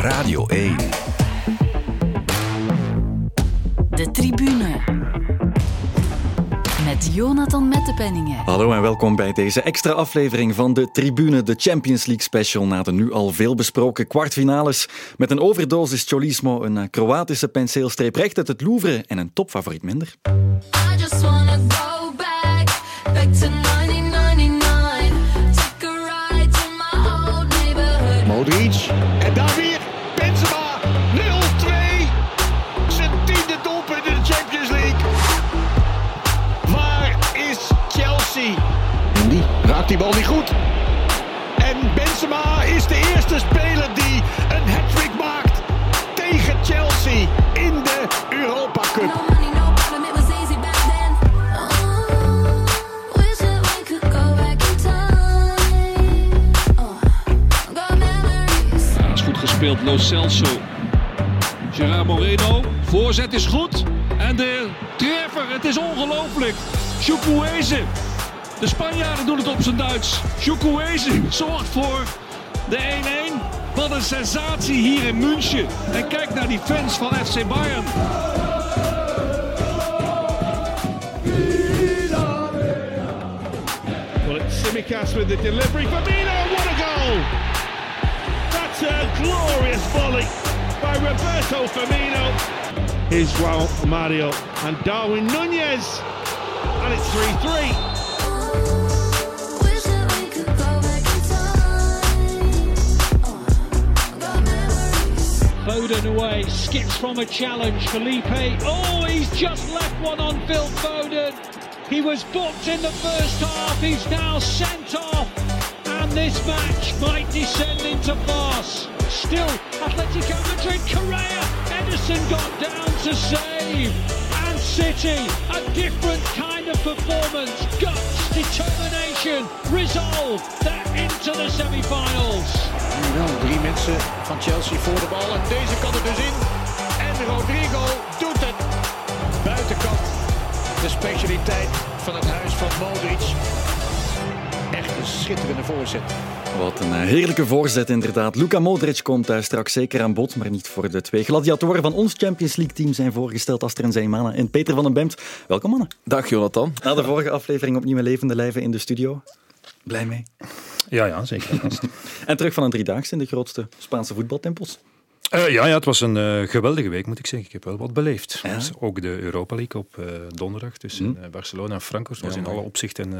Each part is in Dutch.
Radio 1. De tribune. Met Jonathan Mettepenningen. Hallo en welkom bij deze extra aflevering van de Tribune, de Champions League special na de nu al veel besproken kwartfinales. Met een overdosis cholismo, een eh, Kroatische penseelstreep recht uit het Louvre en een topfavoriet minder. De speler die een hat-trick maakt tegen Chelsea in de Europa Cup. Is goed gespeeld, Lo Celso. Gerard Moreno, voorzet is goed. En de treffer, het is ongelooflijk. Chukwueze. De Spanjaarden doen het op zijn Duits. Chukwueze zorgt voor de 1-1. Wat een sensatie hier in München. En kijk naar die fans van FC Bayern. Well, it's with the delivery. Firmino, what a goal! That's a glorious volley by Roberto Firmino. Here's Joao Mario and Darwin Nunez. And it's 3 Foden away, skips from a challenge. Felipe, oh, he's just left one on Phil Foden. He was booked in the first half, he's now sent off. And this match might descend into farce. Still, Atletico Madrid, Correa, Edison got down to save. And City, a different kind of performance. Guts, determination, resolve. They're into the semi-finals. Nu wel drie mensen van Chelsea voor de bal. En deze kan er dus in. En Rodrigo doet het. Buitenkant. De specialiteit van het huis van Modric. Echt een schitterende voorzet. Wat een eh, heerlijke voorzet inderdaad. Luka Modric komt daar straks zeker aan bod, maar niet voor de twee gladiatoren van ons Champions League team zijn voorgesteld, Aster en Zeymana en Peter van den Bemt. Welkom mannen. Dag Jonathan. Na de vorige aflevering opnieuw met levende lijven in de studio. Blij mee. Ja, ja, zeker. En terug van een driedaagse in de grootste Spaanse voetbaltempels. Eh, ja, ja, het was een eh, geweldige week, moet ik zeggen. Ik heb wel wat beleefd. Ja? Dus ook de Europa League op eh, donderdag tussen Hm. eh, Barcelona en Frankfurt was in alle opzichten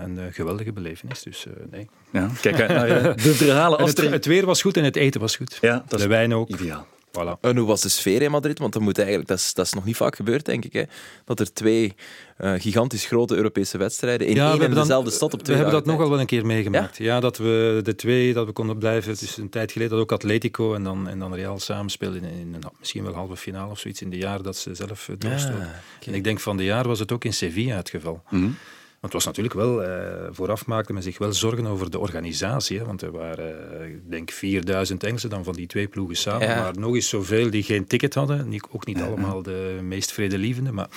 een geweldige belevenis. Dus nee. Ja, kijk, nou, de verhalen En het, het weer was goed en het eten was goed. Ja, de wijn ook. ideaal. Voilà. En hoe was de sfeer in Madrid? Want dat, moet eigenlijk, dat, is, dat is nog niet vaak gebeurd, denk ik. Hè? Dat er twee eh, gigantisch grote Europese wedstrijden in Ja, we één en dezelfde stad op We twee hebben dat dagen nogal wel een keer meegemaakt. Ja? dat we de twee, dat we konden blijven. Het is een tijd geleden dat ook Atletico en dan, en dan Real samen speelden in, in een, misschien wel halve finale of zoiets in de jaar dat ze zelf eh, doorstoten. Ah, En ik denk van de jaar was het ook in Sevilla het geval. Mhm. Het was natuurlijk wel, eh, vooraf maakte men zich wel zorgen over de organisatie. Hè, want er waren, eh, ik denk, 4000 Engelsen dan van die twee ploegen samen. Ja. Maar nog eens zoveel die geen ticket hadden. Ook niet allemaal de meest vredelievende. Maar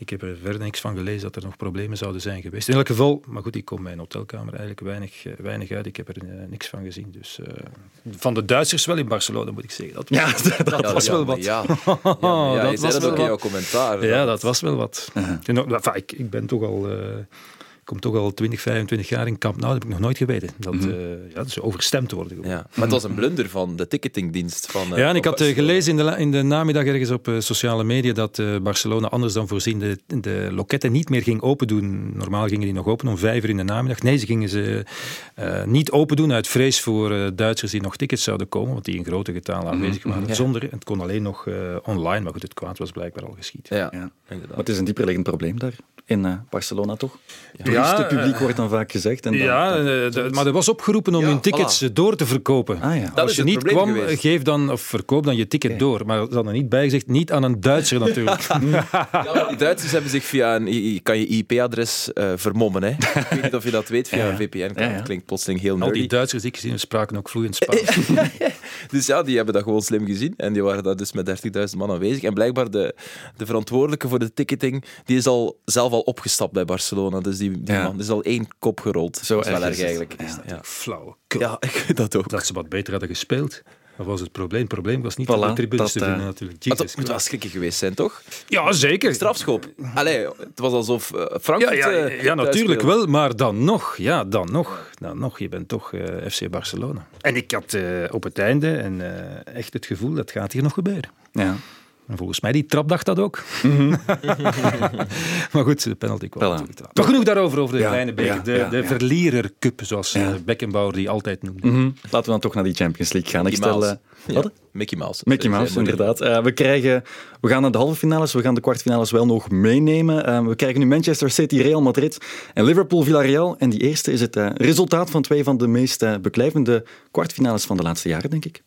ik heb er verder niks van gelezen dat er nog problemen zouden zijn geweest. In elk geval, maar goed, ik kom mijn hotelkamer eigenlijk weinig, eh, weinig uit. Ik heb er eh, niks van gezien. Dus eh, van de Duitsers wel in Barcelona, moet ik zeggen. Dat, Ja, dat, dat was ja, wel wat. Ja, ja, Dat was dat ook in jouw commentaar. Ja, dat was wel wat. En ook- enfin, ik, ik ben toch al... kom toch al 20, 25 jaar in Camp Nou, dat heb ik nog nooit geweten. Dat, Mhm. eh, ja, dat ze overstemd worden. gewoon. Ja. Maar het was een blunder van de ticketingdienst. Van, eh, Ja, en ik had eh, gelezen in de, in de namiddag ergens op sociale media dat eh, Barcelona anders dan voorzien de, de loketten niet meer ging open doen. Normaal gingen die nog open om vijf uur in de namiddag. Nee, ze gingen ze eh, niet open doen uit vrees voor eh, Duitsers die nog tickets zouden komen, want die in grote getalen aanwezig waren. Ja. Zonder, het kon alleen nog eh, online, maar goed, het kwaad was blijkbaar al geschied. Ja, Ja. inderdaad. Maar het is een dieperliggend probleem daar in eh, Barcelona, toch? Ja, Toeristenpubliek wordt dan vaak gezegd. En dan, Ja, dan- eh, maar er was opgeroepen om Ja, hun tickets voilà. eh, door te verkopen. Ah, ja. Dat Als je het niet kwam, geweest. geef dan, of verkoop dan je ticket door. Maar er zat er niet bij gezegd, niet aan een Duitser natuurlijk. Ja, die Duitsers hebben zich via een kan je IP-adres eh, vermommen. Hè? Ik weet niet of je dat weet via Ja. een VPN. Ja, ja. Dat klinkt plotseling heel Al nerdy. die Duitsers die ik gezien spraken ook vloeiend Spaans. Dus ja, die hebben dat gewoon slim gezien. En die waren daar dus met 30.000 man aanwezig. En blijkbaar de, de verantwoordelijke voor de ticketing, die is al zelf al opgestapt bij Barcelona. Dus die, die Ja. man is al één kop gerold. Zo dat is wel erg erg is het. eigenlijk. Ja. Ja. Flauw. Ja, ik vind dat ook. Dat ze wat beter hadden gespeeld. Wat was het probleem? Het probleem was niet Voilà, de tribunes dat, te vinden eh, natuurlijk. Jesus het moet wel schrikken geweest zijn, toch? Ja, zeker. Strafschop. Allee, het was alsof eh, Ja, Frankfurt... ja, eh, ja, natuurlijk wel, maar dan nog, ja, dan nog, dan nog, je bent toch eh, FC Barcelona. En ik had eh, op het einde en, eh, echt het gevoel, dat gaat hier nog gebeuren. Ja. En volgens mij, die trap dacht dat ook. maar goed, de penalty kwam Voilà. natuurlijk eraan. Maar genoeg daarover, over de Ja, kleine beker. ja, de ja, de ja. Verlierer Cup, zoals Ja. eh, Beckenbauer die altijd noemde. Mhm. Laten we dan toch naar die Champions League gaan. Ik Mickey stel... Eh, Ja, wat? Mickey Mouse. Mickey Zij- Mouse, inderdaad. Eh, we, krijgen, we gaan naar de halve finales, we gaan de kwartfinales wel nog meenemen. Eh, we krijgen nu Manchester City, Real Madrid en Liverpool, Villarreal. En die eerste is het eh, resultaat van twee van de meest eh, beklijvende kwartfinales van de laatste jaren, denk ik.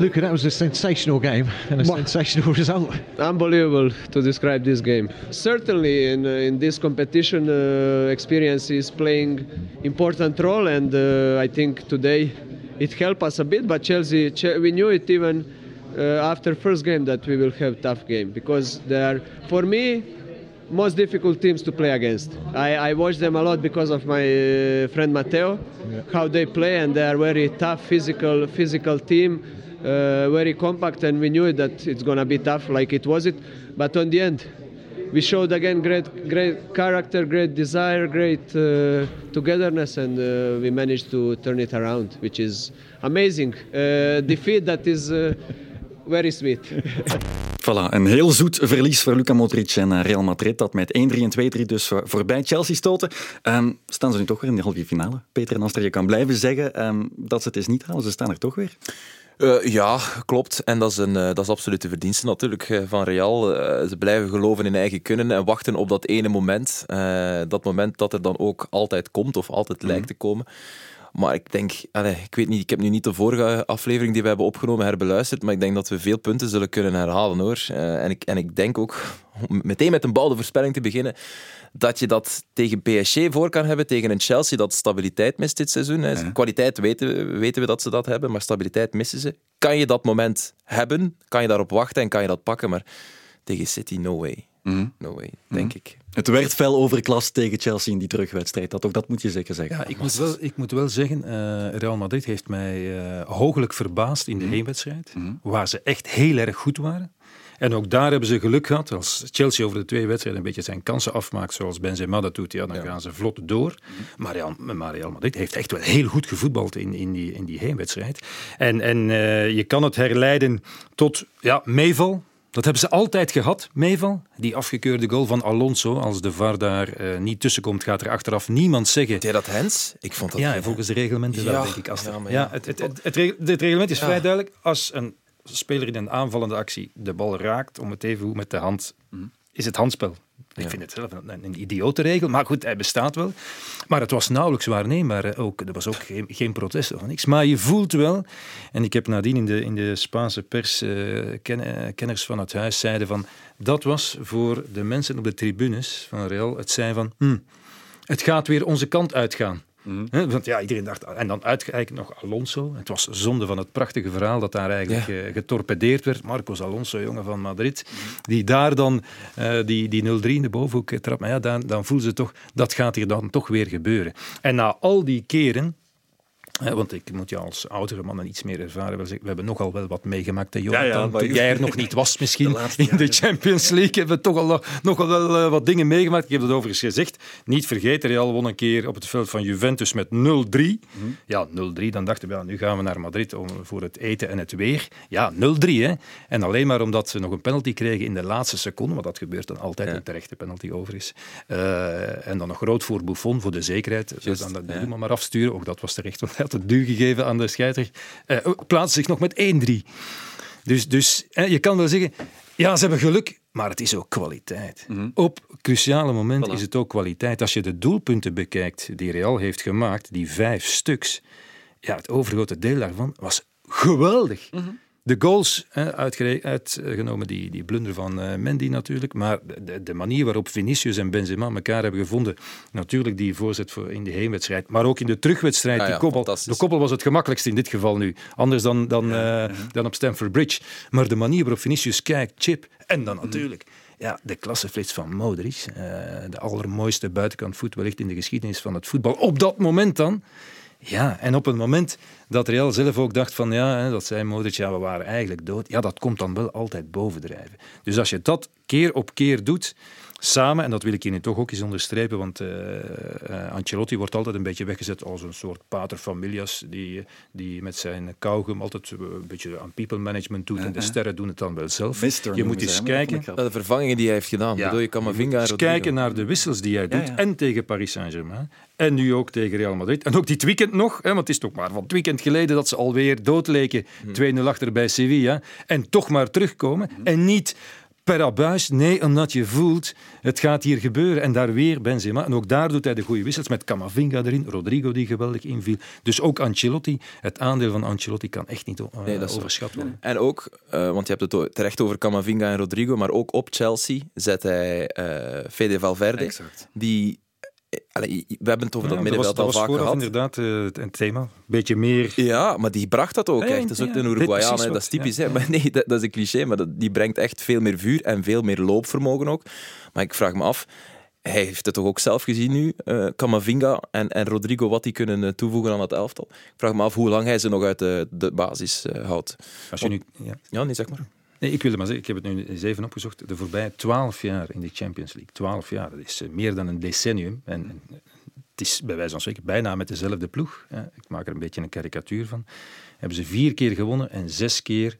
Luca, that was a sensational game and a sensational result. unbelievable to describe this game. Certainly, in uh, in this competition, uh, experience is playing important role, and uh, I think today it helped us a bit. But Chelsea, Che- we knew it even uh, after first game that we will have tough game because they are, for me, most difficult teams to play against. I, I watch them a lot because of my uh, friend Matteo, how they play, and they are very tough, physical, physical team, very compact, and we knew that it's gonna be tough, like it was it. But on the end, we showed again great, great character, great desire, great uh, togetherness, and uh, we managed to turn it around, which is amazing. Uh, defeat that is uh, very sweet. Voilà, een heel zoet verlies voor Luka Modric en Real Madrid, dat met 1-3 en 2-3 dus voor- voorbij Chelsea stoten. Ehm, staan ze nu toch weer in de halve finale, Peter en Aster? Je kan blijven zeggen ehm, dat ze het eens niet halen, ze staan er toch weer. Eh, ja, klopt. En dat is, een, eh, dat is absoluut de verdienste natuurlijk eh, van Real. Ze blijven geloven in eigen kunnen en wachten op dat ene moment. Dat moment dat er dan ook altijd komt of altijd lijkt te komen. Maar ik denk, allee, ik weet niet, ik heb nu niet de vorige aflevering die we hebben opgenomen herbeluisterd, maar ik denk dat we veel punten zullen kunnen herhalen hoor. En, ik, en ik denk ook, om meteen met een bouwde voorspelling te beginnen, dat je dat tegen PSG voor kan hebben, tegen een Chelsea dat stabiliteit mist dit seizoen. Hè. Kwaliteit weten, weten we dat ze dat hebben, maar stabiliteit missen ze. Kan je dat moment hebben, kan je daarop wachten en kan je dat pakken, maar tegen City, no way. No way, denk ik. Het werd fel overklast tegen Chelsea in die terugwedstrijd, dat, ook, dat moet je zeker zeggen. Ja, ik moet wel, ik moet wel zeggen, eh, Real Madrid heeft mij eh hooglijk verbaasd in de heenwedstrijd, waar ze echt heel erg goed waren. En ook daar hebben ze geluk gehad. Als Chelsea over de twee wedstrijden een beetje zijn kansen afmaakt, zoals Benzema dat doet, ja, dan gaan ze vlot door. Maar Real, maar Real Madrid heeft echt wel heel goed gevoetbald in, in, die, in die heenwedstrijd. En, en eh, je kan het herleiden tot ja, meeval. Dat hebben ze altijd gehad, meeval. Die afgekeurde goal van Alonso, als de VAR daar eh, niet tussenkomt, gaat er achteraf niemand zeggen... Deed dat Hens? Ik vond dat... Ja, volgens de reglementen wel, Ja, denk ik. Als ja, maar ja, ja. het, het, het, het reglement is vrij duidelijk. Als een speler in een aanvallende actie de bal raakt, om het even hoe met de hand, is het handspel. Ik vind het zelf een, een idiote regel, maar goed, hij bestaat wel. Maar het was nauwelijks waarneembaar. Ook, er was ook geen, geen protest of niks. Maar je voelt wel, en ik heb nadien in de, in de Spaanse pers eh, ken- eh, kenners van het huis zeiden van, dat was voor de mensen op de tribunes van Real het zijn van, hm, het gaat weer onze kant uitgaan. Hè, want ja, iedereen dacht, en dan eigenlijk nog Alonso. Het was zonde van het prachtige verhaal dat daar eigenlijk eh, getorpedeerd werd. Marcos Alonso, jongen van Madrid, die daar dan eh, die, die 0-3 in de bovenhoek trapt. Maar ja, dan, dan voelen ze toch, dat gaat hier dan toch weer gebeuren. En na al die keren want ik moet je als oudere man en iets meer ervaren we hebben nogal wel wat meegemaakt. Hè, Jonathan, Ja, ja, toen jij er nog niet was misschien De in de Champions League hebben we toch al nogal wel eh, wat dingen meegemaakt. Ik heb het overigens gezegd. Niet vergeten, Real won een keer op het veld van Juventus met 0-3. Ja, 0-3. Dan dachten we, ja, nu gaan we naar Madrid om, voor het eten en het weer. Ja, 0-3 hè. En alleen maar omdat ze nog een penalty kregen in de laatste seconde, wat dat gebeurt dan altijd een terechte penalty over is. Eh, en dan nog rood voor Buffon, voor de zekerheid. Dus dan dat doe maar maar afsturen. Ook dat was terecht, want had het duw gegeven aan de scheidsrechter. Eh plaatste zich nog met 1-3. Dus, dus je kan wel zeggen, ja, ze hebben geluk, maar het is ook kwaliteit. Op cruciale momenten is het ook kwaliteit. Als je de doelpunten bekijkt die Real heeft gemaakt, die vijf stuks, ja, het overgrote deel daarvan was geweldig. De goals, uitgenomen die, die blunder van eh, Mendy natuurlijk, maar de, de manier waarop Vinicius en Benzema elkaar hebben gevonden, natuurlijk die voorzet voor in de heenwedstrijd, maar ook in de terugwedstrijd, Ja, die ja, koppel. fantastisch. De koppel was het gemakkelijkst in dit geval nu, anders dan, dan, eh, dan op Stamford Bridge. Maar de manier waarop Vinicius kijkt, chip, en dan natuurlijk ja, de klasseflits van Modric, eh, de allermooiste buitenkant voet wellicht in de geschiedenis van het voetbal, op dat moment dan. Ja, en op het moment dat Real zelf ook dacht van ja, dat zei Modric, ja, we waren eigenlijk dood. Ja, dat komt dan wel altijd bovendrijven. Dus als je dat keer op keer doet, samen, en dat wil ik hier nu toch ook eens onderstrepen, want eh, eh, Ancelotti wordt altijd een beetje weggezet als een soort pater familias, die, die met zijn kauwgum altijd eh, een beetje aan people management doet en de sterren doen het dan wel zelf. Mister je moet eens kijken. grappig. De vervangingen die hij heeft gedaan. Ja. Bedoel, je Camavinga en eens kijken naar de wissels die hij doet. ja. En tegen Paris Saint-Germain. En nu ook tegen Real Madrid. En ook dit weekend nog. Hè, want het is toch maar van het weekend geleden dat ze alweer doodleken. 2-0 achter bij Sevilla. En toch maar terugkomen. En niet per abuis. Nee, omdat je voelt, het gaat hier gebeuren. En daar weer Benzema. En ook daar doet hij de goede wissels. Met Camavinga erin. Rodrigo die geweldig inviel. Dus ook Ancelotti. Het aandeel van Ancelotti kan echt niet Nee, is overschat worden. En ook, eh, want je hebt het terecht over Camavinga en Rodrigo, maar ook op Chelsea zet hij eh Fede Valverde. Exact. Die, allee, we hebben het over dat dat middenveld dat al was vaak gehad. inderdaad eh, het, het thema. Beetje meer... Ja, maar die bracht dat ook Ja, ja, echt. Dat is ook een wat, dat is typisch. Hè. Maar nee, dat, dat is een cliché, maar dat, die brengt echt veel meer vuur en veel meer loopvermogen ook. Maar ik vraag me af, hij heeft het toch ook zelf gezien nu, eh Camavinga en, en Rodrigo, wat die kunnen eh, toevoegen aan het elftal. Ik vraag me af hoe lang hij ze nog uit de, de basis eh, houdt. Als je nu, ja. Ja, nee, zeg maar. Nee, ik wilde maar zeggen, ik heb het nu eens even opgezocht. De voorbije twaalf jaar in de Champions League, twaalf jaar, dat is eh, meer dan een decennium. En en het is bij wijze van spreken bijna met dezelfde ploeg. hè. Ik maak er een beetje een karikatuur van. Hebben ze vier keer gewonnen en zes keer,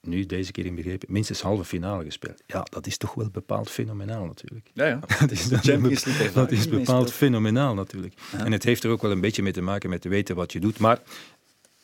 nu deze keer inbegrepen, minstens halve finale gespeeld. Ja, dat is toch wel bepaald fenomenaal natuurlijk. Ja, ja. Dat is, De Champions League dat ervaring is bepaald fenomenaal natuurlijk. En het heeft er ook wel een beetje mee te maken met te weten wat je doet. Maar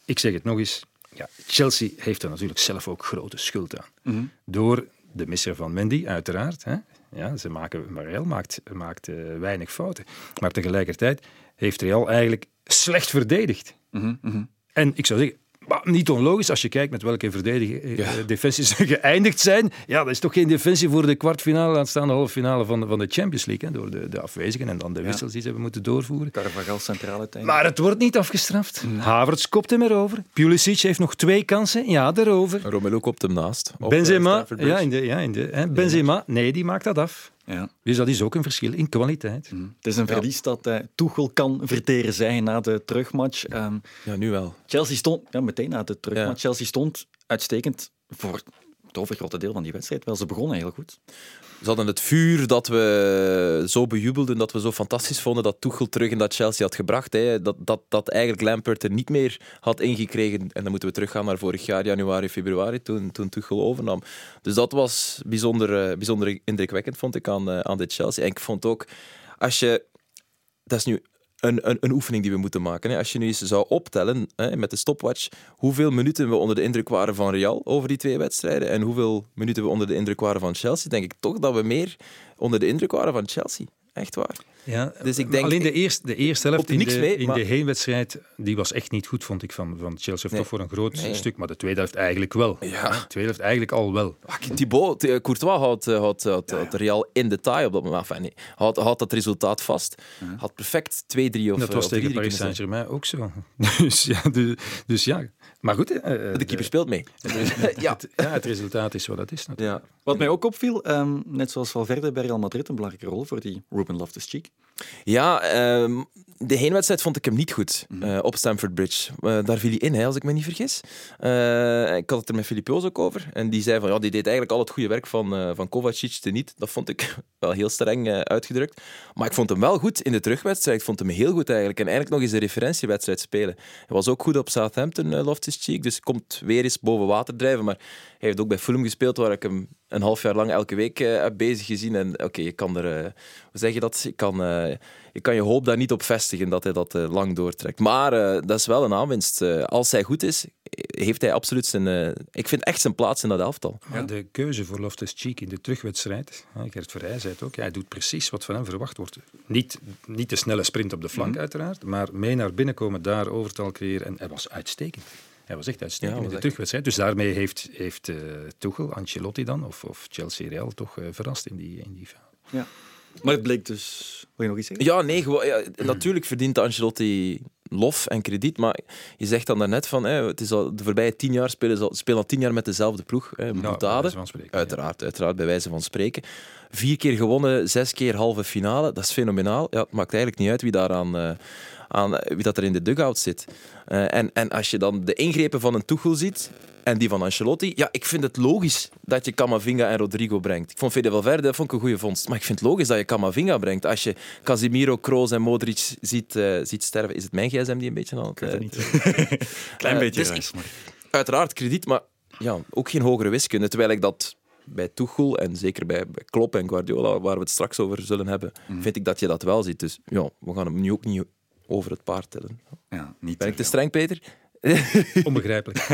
ik zeg het nog eens, ja, Chelsea heeft er natuurlijk zelf ook grote schuld aan. Mhm. Door de misser van Mendy, uiteraard. Hè. Ja, ze maken, maar Real maakt, maakt eh, weinig fouten. Maar tegelijkertijd heeft Real eigenlijk slecht verdedigd. Mhm, mhm. En ik zou zeggen, maar niet onlogisch als je kijkt met welke verdedigen, eh, defensies ze geëindigd zijn. Ja, dat is toch geen defensie voor de kwartfinale, laat staan de halve finale van, van de Champions League. Hè, door de, de afwezigen en dan de wissels die ze hebben moeten doorvoeren. Carvajal centraal uiteindelijk. Maar het wordt niet afgestraft. Havertz kopt hem erover. Pulisic heeft nog twee kansen. Ja, daarover. Romelu kopt hem naast. eh, Benzema, Bridge. ja, in de, ja, in de, hè. Benzema, nee, die maakt dat af. Ja. Dus dat is ook een verschil in kwaliteit. Het is een verlies dat eh Tuchel kan verteren zijn na de terugmatch. Ehm, Ja, nu wel. Chelsea stond, ja, meteen na de terugmatch, Ja. Chelsea stond uitstekend voor overgrote deel van die wedstrijd. Wel, ze begonnen heel goed. Ze hadden het vuur dat we zo bejubelden, dat we zo fantastisch vonden dat Tuchel terug in dat Chelsea had gebracht. Hè. Dat, dat, dat eigenlijk Lampert er niet meer had ingekregen. En dan moeten we teruggaan naar vorig jaar, januari, februari, toen, toen Tuchel overnam. Dus dat was bijzonder, eh, bijzonder indrukwekkend, vond ik, aan, eh, aan dit Chelsea. En ik vond ook, als je... Dat is nu een, een, een oefening die we moeten maken. Als je nu eens zou optellen met de stopwatch hoeveel minuten we onder de indruk waren van Real over die twee wedstrijden en hoeveel minuten we onder de indruk waren van Chelsea, denk ik toch dat we meer onder de indruk waren van Chelsea. Echt waar. Ja, Dus ik denk- alleen de eerste, de eerste helft in, de, mee, in maar- de heenwedstrijd, die was echt niet goed, vond ik, van, van Chelsea. Nee. toch voor een groot Nee. stuk, maar de tweede helft eigenlijk wel. Ja. De tweede helft eigenlijk al wel. Ah, Thibaut, eh, Courtois houdt, eh, houdt, houdt, houdt Real in detail op dat moment. Enfin, nee, houdt, houdt dat resultaat vast. Had perfect 2-3 of dat eh, was tegen 3-3 Paris. Saint-Germain ook zo. Dus ja, de- dus ja. maar goed. eh, De keeper speelt mee. ja. Het, ja, het resultaat is wat het is. natuurlijk. Ja. Wat mij ook opviel, ehm, net zoals Valverde bij Real Madrid, een belangrijke rol voor die Ruben Loftus-Cheek. Ja, ehm, de heenwedstrijd vond ik hem niet goed eh, op Stamford Bridge. Eh, daar viel hij in, hè, als ik me niet vergis. Eh, ik had het er met Filipio's ook over. En die zei van, ja, die deed eigenlijk al het goede werk van, van Kovacic teniet. Dat vond ik wel heel streng uitgedrukt. Maar ik vond hem wel goed in de terugwedstrijd. Ik vond hem heel goed eigenlijk. En eigenlijk nog eens een referentiewedstrijd spelen. Hij was ook goed op Southampton, Loftus-Cheek. Dus komt weer eens boven water drijven. Maar hij heeft ook bij Fulham gespeeld, waar ik hem een half jaar lang elke week heb bezig gezien. En oké, je kan er... hoe zeg je dat? Je kan, je kan je hoop daar niet op vestigen dat hij dat eh, lang doortrekt. Maar eh, dat is wel een aanwinst. Eh, als hij goed is, heeft hij absoluut zijn... eh, ik vind echt zijn plaats in dat elftal. Maar de keuze voor Loftus-Cheek in de terugwedstrijd, hè, Gert Verheij zei het ook, ja, hij doet precies wat van hem verwacht wordt. Niet, niet de snelle sprint op de flank Mhm. uiteraard, maar mee naar binnen komen, daar overtal creëren. En hij was uitstekend. Hij was echt uitstekend Ja, in de echt- terugwedstrijd. Dus daarmee heeft, heeft eh Tuchel, Ancelotti dan, of, of Chelsea Real, toch verrast in die, in die fase. Ja. Maar het bleek dus... Wil je nog iets zeggen? Ja, nee, gewoon, ja, natuurlijk verdient Ancelotti lof en krediet, maar je zegt dan daarnet van, hè, het is al, de voorbije tien jaar spelen ze al, spelen al tien jaar met dezelfde ploeg. Hè, wijze van spreken, ja. uiteraard, uiteraard, bij wijze van spreken. Vier keer gewonnen, zes keer halve finale, dat is fenomenaal. Ja, het maakt eigenlijk niet uit wie daar aan, eh, aan eh, wie dat er in de dugout zit. Eh, en, en als je dan de ingrepen van een Tuchel ziet en die van Ancelotti, ja, ik vind het logisch dat je Camavinga en Rodrigo brengt. Ik vond Fede Valverde vond ik een goede vondst, maar ik vind het logisch dat je Camavinga brengt. Als je Casemiro, Kroos en Modric ziet, eh, ziet sterven, is het mijn gsm die een beetje aan het... eh, Klein beetje dus maar- Uiteraard krediet, maar ja, ook geen hogere wiskunde. Terwijl ik dat bij Tuchel en zeker bij, bij Klopp en Guardiola, waar we het straks over zullen hebben, Mhm. vind ik dat je dat wel ziet. Dus ja, we gaan hem nu ook niet over het paard tellen. Ja, niet Ben ik te veel. streng, Peter? Onbegrijpelijk.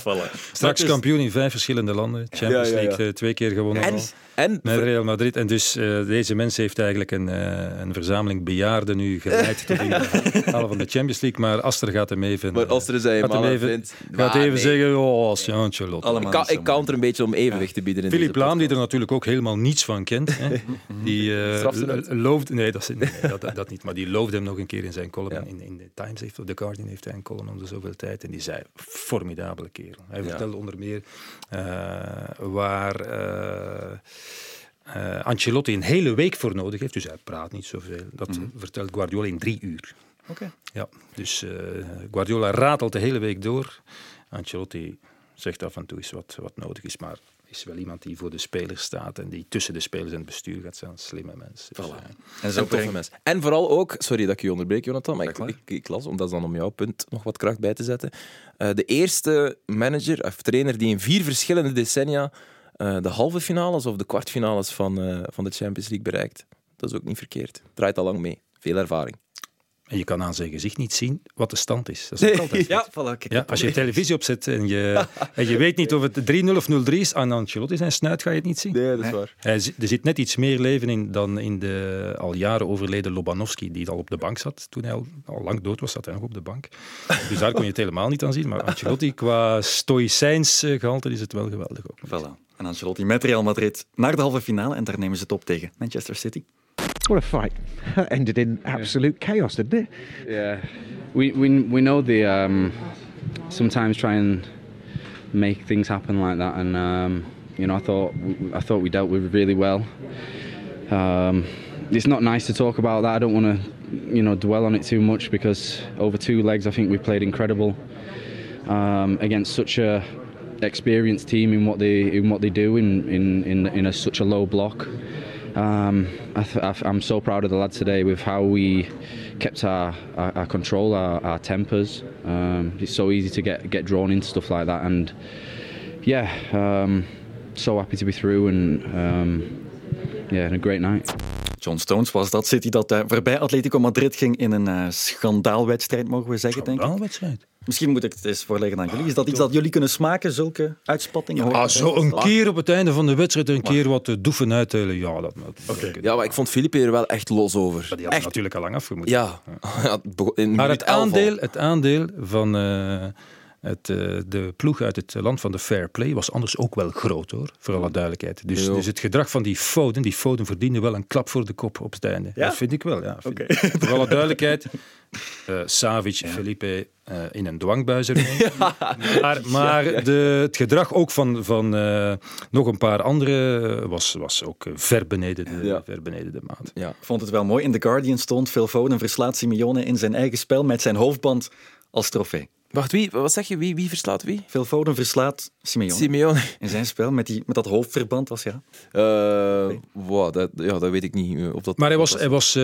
Voilà. Straks kampioen in vijf verschillende landen. Champions Ja, ja, ja. League eh, twee keer gewonnen. En, al. en Met Real Madrid. En dus eh, deze mens heeft eigenlijk een, eh, een verzameling bejaarden nu geleid tot in de halen van de Champions League. Maar Aster gaat hem even... maar er een gaat hem even, vindt... gaat even nee, zeggen, oh, Ancelotti. Allemaal Ik ik counter een beetje om evenwicht te bieden in Philippe Laam, die er natuurlijk ook helemaal niets van kent, hè, die eh, Straf ze uit? lo- loofde... Nee, dat, is, nee dat, dat, dat niet. Maar die loofde hem nog een keer in zijn column. Ja. In, in de Times heeft, of The Guardian heeft hij een column om de zoveel tijd. En die zei, formidabele kerel. Hij Ja. vertelde onder meer eh, waar... eh, Ancelotti een hele week voor nodig heeft, dus hij praat niet zoveel. Dat vertelt Guardiola in drie uur. Oké. Ja, dus Guardiola ratelt de hele week door. Ancelotti zegt af en toe eens wat, wat nodig is, maar is wel iemand die voor de spelers staat en die tussen de spelers en het bestuur gaat zijn. Een slimme mens. Dus, eh, En zo toffe brengt mens. En vooral ook, sorry dat ik je onderbreek, Jonathan, maar ik, ik, ik las, om dat dan om jouw punt nog wat kracht bij te zetten. eh, de eerste manager of trainer die in vier verschillende decennia eh, de halve finales of de kwartfinales van, eh, van de Champions League bereikt. Dat is ook niet verkeerd. Draait al lang mee. Veel ervaring. En je kan aan zijn gezicht niet zien wat de stand is. Dat is ook altijd. Ja, voilà. kijk, Ja, als je televisie opzet en je, en je weet niet of het 3-0 of 0-3 is, aan Ancelotti zijn snuit ga je het niet zien. Nee, dat is waar. Hij, er zit net iets meer leven in dan in de al jaren overleden Lobanovski, die al op de bank zat. Toen hij al, al lang dood was, zat hij nog op de bank. Dus daar kon je het helemaal niet aan zien. Maar Ancelotti, qua stoïcijns eh, gehalte, is het wel geweldig ook. Voilà. En Ancelotti met Real Madrid naar de halve finale en daar nemen ze het op tegen Manchester City. What a fight. That ended in absolute chaos, didn't it? Yeah, we we we know the um, sometimes try and make things happen like that, and um, you know I thought I thought we dealt with it really well. Um, it's not nice to talk about that. I don't want to you know dwell on it too much because over two legs I think we played incredible um, against such a experienced team in what they in what they do in in in, in a, such a low block. Um, I th- I th- I'm so proud of the lads today with how we kept our, our, our control, our, our tempers. Um, it's so easy to get get drawn into stuff like that, and yeah, um, so happy to be through, and um, yeah, and a great night. John Stones was dat City dat eh, voorbij Atletico Madrid ging in een eh, schandaalwedstrijd, mogen we zeggen, denk ik. Schandaalwedstrijd. Misschien moet ik het eens voorleggen aan jullie. Is dat iets dat jullie kunnen smaken, zulke uitspattingen? Hoor Ah, zo een keer op het einde van de wedstrijd een keer wat de doefen uitdelen. Ja, dat moet. Ja, maar ik vond Philippe er wel echt los over. Die had echt. natuurlijk al lang afgemoet. Ja. Ja, het begon- in Maar het 11 al. aandeel, het aandeel van eh, het, eh, de ploeg uit het land van de fair play was anders ook wel groot hoor, voor alle duidelijkheid. Dus, dus het gedrag van die Foden, die Foden verdiende wel een klap voor de kop op het einde. Ja? Dat vind ik wel, ja. vind ik. Voor alle duidelijkheid, eh Savic, Felipe eh, in een dwangbuizer. Maar, maar de, het gedrag ook van, van eh, nog een paar anderen was, was ook ver beneden de, Ja. ver beneden de maat. Ja. Ik vond het wel mooi. In The Guardian stond Phil Foden verslaat Simeone in zijn eigen spel met zijn hoofdband als trofee. Wacht, wie, wat zeg je? Wie, wie verslaat wie? Phil Foden verslaat Simeone Simeone. in zijn spel met, die, met dat hoofdverband. Was, ja. Eh, wow, dat, ja, dat weet ik niet. eh, Of dat, Maar hij was, hij was eh,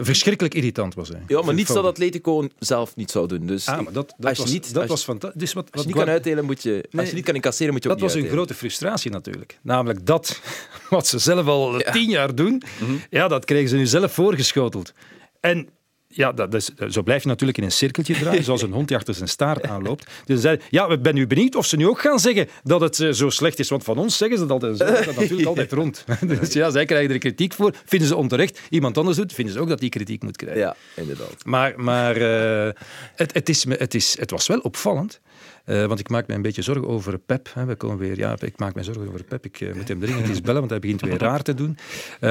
verschrikkelijk irritant. Was hij. Ja, maar niets Foden. dat Atletico zelf niet zou doen. Dus Ah, maar dat, dat als je was, niet, dat als, was fantastisch. Dus wat, als wat je niet kan uitdelen, moet je... Als je niet kan incasseren, moet je ook dat was een grote frustratie natuurlijk. Namelijk dat wat ze zelf al tien jaar doen, Mhm. ja, dat kregen ze nu zelf voorgeschoteld. En ja, dat is, zo blijf je natuurlijk in een cirkeltje draaien, zoals een hond die achter zijn staart aanloopt. Dus ja, ik ben nu benieuwd of ze nu ook gaan zeggen dat het eh, zo slecht is. Want van ons zeggen ze dat altijd, zeggen dat natuurlijk altijd rond. Dus ja, zij krijgen er kritiek voor. Vinden ze onterecht. Iemand anders doet, vinden ze ook dat die kritiek moet krijgen. Ja, inderdaad. Maar, maar eh, het, het, is, het, is, het was wel opvallend. Eh, want ik maak me een beetje zorgen over Pep. Hè. We komen weer, ja, ik maak me zorgen over Pep. Ik eh, moet hem dringend eens bellen, want hij begint weer raar te doen. Eh,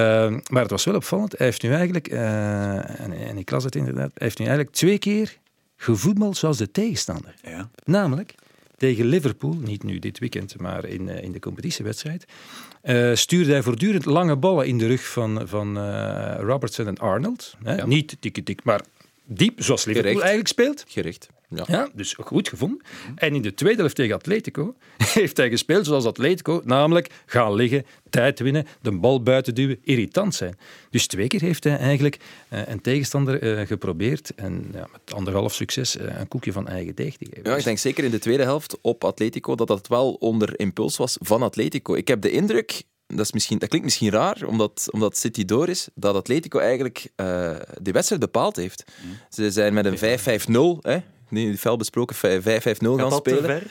maar het was wel opvallend. Hij heeft nu eigenlijk, eh, en, en ik las het inderdaad, hij heeft nu eigenlijk twee keer gevoetbald zoals de tegenstander. Ja. Namelijk tegen Liverpool, niet nu dit weekend, maar in, in de competitiewedstrijd, stuurde hij voortdurend lange ballen in de rug van, van Robertson en Arnold. Hè? Niet tik tik maar diep, zoals Liverpool eigenlijk speelt. Gericht. Ja. Ja, dus goed gevonden. En in de tweede helft tegen Atletico heeft hij gespeeld zoals Atletico, namelijk gaan liggen, tijd winnen, de bal buiten duwen, irritant zijn. Dus twee keer heeft hij eigenlijk eh, een tegenstander eh, geprobeerd en ja, met anderhalf succes eh, een koekje van eigen deeg te geven. Ja, ik denk zeker in de tweede helft op Atletico dat dat wel onder impuls was van Atletico. Ik heb de indruk, dat, is misschien, dat klinkt misschien raar, omdat, omdat City door is, dat Atletico eigenlijk eh de wedstrijd bepaald heeft. Ze zijn met een 5-5-0, hè, die fel besproken 5-5-0 gaan spelen.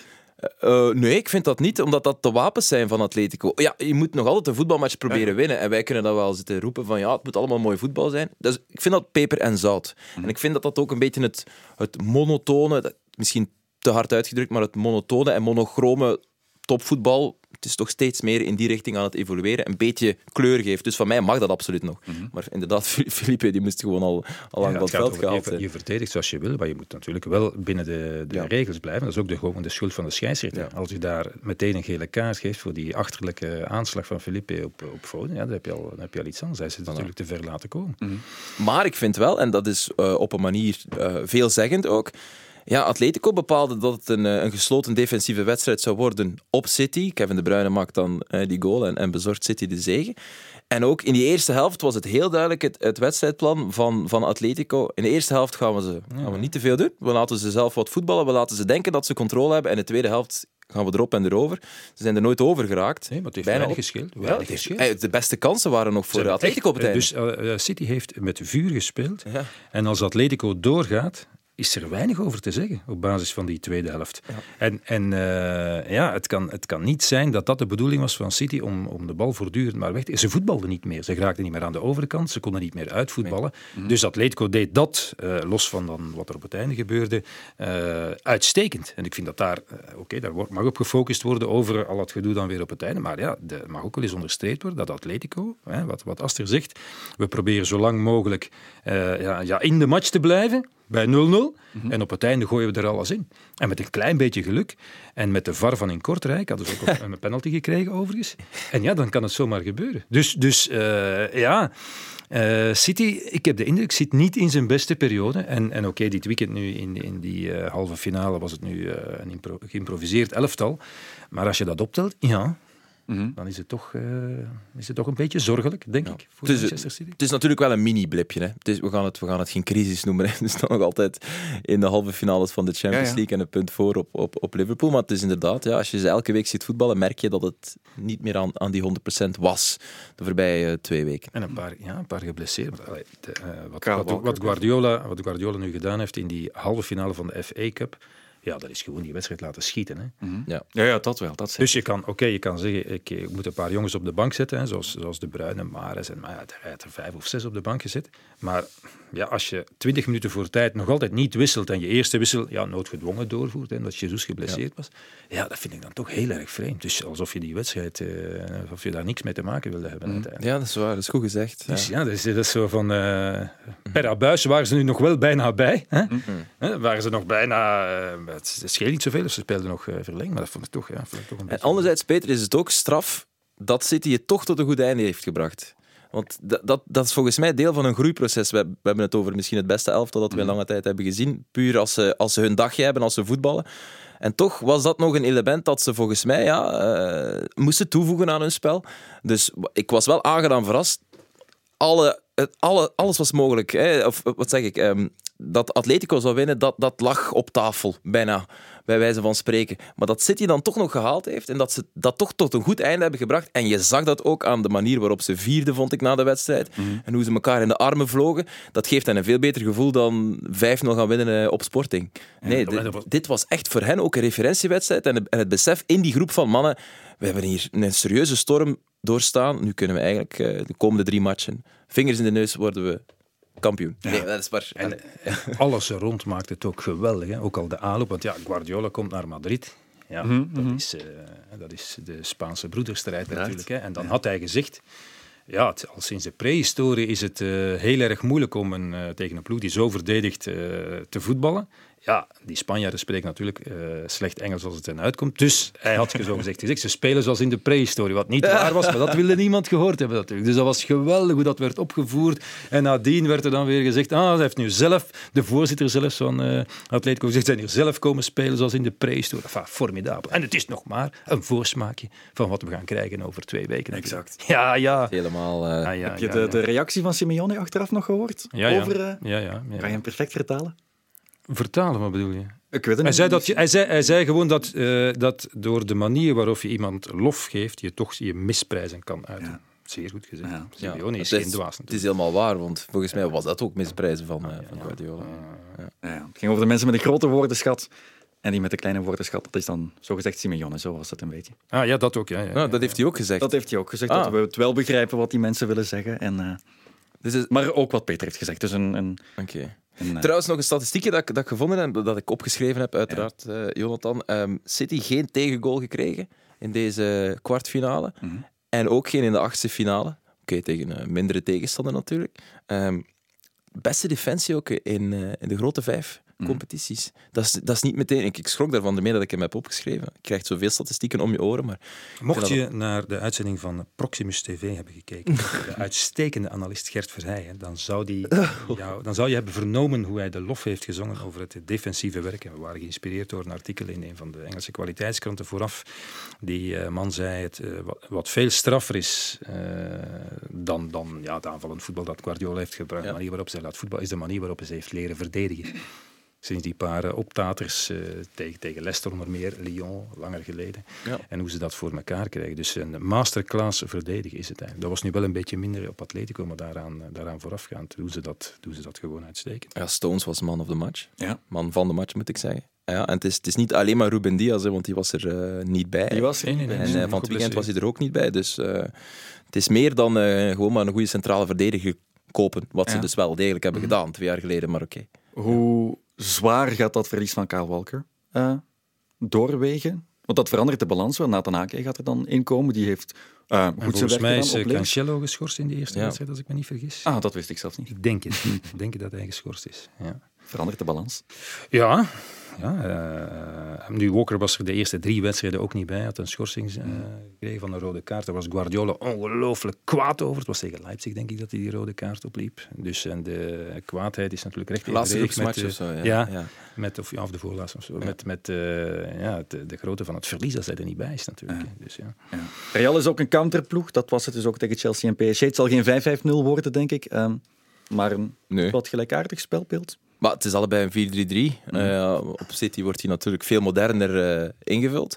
Eh, nee, ik vind dat niet, omdat dat de wapens zijn van Atletico. Ja, je moet nog altijd een voetbalmatch proberen winnen. En wij kunnen dat wel zitten roepen van ja, het moet allemaal mooi voetbal zijn. Dus ik vind dat peper en zout. En ik vind dat dat ook een beetje het, het monotone, misschien te hard uitgedrukt, maar het monotone en monochrome topvoetbal, het is toch steeds meer in die richting aan het evolueren, een beetje kleur geeft. Dus van mij mag dat absoluut nog. Maar inderdaad, Felipe die moest gewoon al, al lang Ja, gaat veld gehaald je, je verdedigt zoals je wil, maar je moet natuurlijk wel binnen de, de Ja. regels blijven. Dat is ook de, gewoon de schuld van de scheidsrechter. Ja. Als je daar meteen een gele kaart geeft voor die achterlijke aanslag van Felipe op, op Foden, ja, dan, heb je al, dan heb je al iets anders. Hij is het natuurlijk te ver laten komen. Maar ik vind wel, en dat is eh, op een manier eh, veelzeggend ook. Ja, Atletico bepaalde dat het een, eh, een gesloten defensieve wedstrijd zou worden op City. Kevin De Bruyne maakt dan eh, die goal en, en bezorgt City de zege. En ook in die eerste helft was het heel duidelijk het, het wedstrijdplan van, van Atletico. In de eerste helft gaan we, ze, gaan we niet te veel doen. We laten ze zelf wat voetballen. We laten ze denken dat ze controle hebben. En in de tweede helft gaan we erop en erover. Ze zijn er nooit over geraakt. Nee, maar het heeft Bijna weinig gescheeld. Ja, Weinig gescheeld. eh, de beste kansen waren nog voor Atletico op het einde. Dus City heeft met vuur gespeeld. Ja. En als Atletico doorgaat, is er weinig over te zeggen op basis van die tweede helft. En, en eh, ja, het kan, het kan niet zijn dat dat de bedoeling was van City om, om de bal voortdurend maar weg te... Ze voetbalden niet meer. Ze geraakten niet meer aan de overkant. Ze konden niet meer uitvoetballen. Dus Atletico deed dat, eh, los van dan wat er op het einde gebeurde, eh, uitstekend. En ik vind dat daar, oké, daar mag op gefocust worden over al het gedoe dan weer op het einde. Maar ja, er mag ook wel eens onderstreept worden dat Atletico, hè, wat, wat Aster zegt, we proberen zo lang mogelijk ja, ja, in de match te blijven bij 0-0. En op het einde gooien we er alles in. En met een klein beetje geluk. En met de VAR van in Kortrijk hadden ze ook een penalty gekregen, overigens. En ja, dan kan het zomaar gebeuren. Dus, dus eh, ja, eh, City, ik heb de indruk, zit niet in zijn beste periode. En, en oké, dit weekend nu in, in die eh, halve finale was het nu eh, een geïmproviseerd elftal. Maar als je dat optelt, ja, dan is het, toch, eh, is het toch een beetje zorgelijk, denk ik, voor Het is- Manchester City. Het is natuurlijk wel een mini-blipje. Hè. Het is, we, gaan het, we gaan het geen crisis noemen. Hè. We staan nog altijd in de halve finales van de Champions Ja, ja. League en een punt voor op, op, op Liverpool. Maar het is inderdaad, ja, als je ze elke week ziet voetballen, merk je dat het niet meer aan, aan die 100% was de voorbije eh, twee weken. En een paar, ja, een paar geblesseerd. Want, allee, de, eh, wat, wat, wat, Guardiola, wat Guardiola nu gedaan heeft in die halve finale van de FA Cup, ja, dat is gewoon die wedstrijd laten schieten. Hè. Ja. Ja, ja, dat wel. Dat Dus je kan, oké, je kan zeggen, ik, ik moet een paar jongens op de bank zetten, hè, zoals, zoals De Bruyne, Mares en maar ja, hij heeft er vijf of zes op de bank gezet. Maar ja, als je twintig minuten voor tijd nog altijd niet wisselt en je eerste wissel ja, noodgedwongen doorvoert, hè, omdat Jesus geblesseerd was, ja, dat vind ik dan toch heel erg vreemd. Dus alsof je die wedstrijd, eh, of je daar niks mee te maken wilde hebben uiteindelijk. ja, dat is waar. Dat is goed gezegd. Dus ja, dat is, dat is zo van... eh per abuis waren ze nu nog wel bijna bij. Hè? Hè, Waren ze nog bijna... eh, het scheelt niet zoveel, of ze speelden nog eh, verlengd. Maar dat vond ik toch, ja, vond ik toch een En beetje... anderzijds, Peter, is het ook straf dat City het toch tot een goed einde heeft gebracht. Want dat, dat, dat is volgens mij deel van een groeiproces. We, we hebben het over misschien het beste elftal dat we in lange tijd hebben gezien. Puur als ze, als ze hun dagje hebben, als ze voetballen. En toch was dat nog een element dat ze volgens mij ja, eh, moesten toevoegen aan hun spel. Dus ik was wel aangenaam verrast. Alle, het- alle, alles was mogelijk. Hè. Of wat zeg ik? ehm, dat Atletico zou winnen, dat, dat lag op tafel, bijna, bij wijze van spreken. Maar dat City dan toch nog gehaald heeft en dat ze dat toch tot een goed einde hebben gebracht. En je zag dat ook aan de manier waarop ze vierde, vond ik, na de wedstrijd. En hoe ze elkaar in de armen vlogen. Dat geeft hen een veel beter gevoel dan 5-0 gaan winnen eh, op Sporting. Nee, dit, was- echt voor hen ook een referentiewedstrijd. En, en het besef in die groep van mannen, we hebben hier een serieuze storm doorstaan. Nu kunnen we eigenlijk eh, de komende drie matchen, vingers in de neus, worden we kampioen. Nee, dat is waar. En alles er rond maakt het ook geweldig. Hè? Ook al de aanloop. Want ja, Guardiola komt naar Madrid. Ja, dat, is, eh, dat is de Spaanse broederstrijd natuurlijk. Hè? En dan had hij gezegd... Ja, het- al sinds de prehistorie is het eh, heel erg moeilijk om een, eh, tegen een ploeg die zo verdedigt eh, te voetballen. Ja, die Spanjaarden spreken natuurlijk eh, slecht Engels als het hen uitkomt. Dus hij had zo gezegd, gezegd, ze spelen zoals in de prehistorie. Wat niet waar was, maar dat wilde niemand gehoord hebben natuurlijk. Dus dat was geweldig hoe dat werd opgevoerd. En nadien werd er dan weer gezegd, ah, hij heeft nu zelf, de voorzitter zelfs van uh, Atletico, gezegd, zijn hier zelf komen spelen zoals in de prehistorie. Enfin, formidabel. En het is nog maar een voorsmaakje van wat we gaan krijgen over twee weken. Exact. Ja, ja. Helemaal... eh, Ah, ja, Heb je ja, de, ja. de reactie van Simeone achteraf nog gehoord? Ja, ja. Over, ja, ja, ja. Kan je hem perfect vertalen? Vertalen, wat bedoel je? Ik weet het Hij niet. zei, dat je, hij, zei, hij zei gewoon dat, eh, dat door de manier waarop je iemand lof geeft, je toch je misprijzen kan uiten. Ja. Zeer goed gezegd. Ja. Simeone is het geen dwaas Het is helemaal waar, want volgens mij was dat ook misprijzen van, eh, van Guardiola. Ja, ja. Het ging over de mensen met een grote woordenschat. En die met een kleine woordenschat, dat is dan zogezegd Simeone. Zo was het een beetje. Ah ja, dat ook. Ja, ja, Nou, dat heeft hij ook gezegd. Dat heeft hij ook gezegd, Ah. dat we het wel begrijpen wat die mensen willen zeggen. En, eh, Dus het- maar ook wat Peter heeft gezegd. Dus een, een, Oké. Eh, Trouwens, nog een statistiekje dat ik, dat ik gevonden heb, dat ik opgeschreven heb, uiteraard, eh, Jonathan. Ehm, City geen tegengoal gekregen in deze kwartfinale. Mhm. En ook geen in de achtste finale. Oké, tegen een mindere tegenstander natuurlijk. Ehm, beste defensie ook in, eh, in de grote vijf Mhm. competities. Dat, is, dat is niet meteen... Ik, ik schrok daarvan, de meer dat ik hem heb opgeschreven. Je krijgt zoveel statistieken om je oren, maar... Mocht je naar de uitzending van Proximus TV hebben gekeken, de uitstekende analist Gert Verheijen, dan zou, die jou, dan zou je hebben vernomen hoe hij de lof heeft gezongen over het defensieve werk. En we waren geïnspireerd door een artikel in een van de Engelse kwaliteitskranten vooraf. Die eh, man zei het, eh, wat, wat veel straffer is eh, dan, dan ja, het aanvallend voetbal dat Guardiola heeft gebruikt. De manier waarop zij laat voetbal is de manier waarop hij ze heeft leren verdedigen. Sinds die paar optaters eh, tegen, tegen Leicester onder meer, Lyon, langer geleden. Ja. En hoe ze dat voor elkaar krijgen. Dus een masterclass verdedigen is het eigenlijk. Dat was nu wel een beetje minder op Atletico, maar daaraan, eh, daaraan voorafgaand doen ze, dat, doen ze dat gewoon uitstekend. Ja, Stones was man of the match. Ja. Man van de match, moet ik zeggen. Ja, en het is, het is niet alleen maar Ruben Diaz, hè, want die was er eh, niet bij. Die was er Nee, niet nee, bij. nee. En eh, van het weekend was hij er ook niet bij. Dus eh, het is meer dan eh, gewoon maar een goede centrale verdediger kopen. Wat ze dus wel degelijk hebben gedaan, twee jaar geleden. Maar oké. Hoe zwaar gaat dat verlies van Kyle Walker eh, doorwegen? Want dat verandert de balans wel. Nathan Ake gaat er dan inkomen. Die heeft eh, goed zijn volgens werk mij is eh. Cancelo geschorst in de eerste Ja. wedstrijd, als ik me niet vergis. Ah, dat wist ik zelfs niet. Ik denk het. ik denk dat hij geschorst is. Ja. Verandert de balans. Ja, ja eh, nu Walker was er de eerste drie wedstrijden ook niet bij. Hij had een schorsing eh, gekregen van een rode kaart. Daar was Guardiola ongelooflijk kwaad over. Het was tegen Leipzig, denk ik, dat hij die rode kaart opliep. Dus en de kwaadheid is natuurlijk recht Laatste met, of zo. Ja, ja, ja. Met, of, ja, of de voorlaatste of zo. Met, met eh, ja, de, de grootte van het verlies dat hij er niet bij is natuurlijk. Dus, ja. Ja. Real is ook een counterploeg. Dat was het dus ook tegen Chelsea en PSG. Het zal geen 5-5-0 worden, denk ik. ehm, maar een Nee. wat gelijkaardig spelbeeld. Maar het is allebei een 4-3-3. Eh, op City wordt hij natuurlijk veel moderner eh, ingevuld.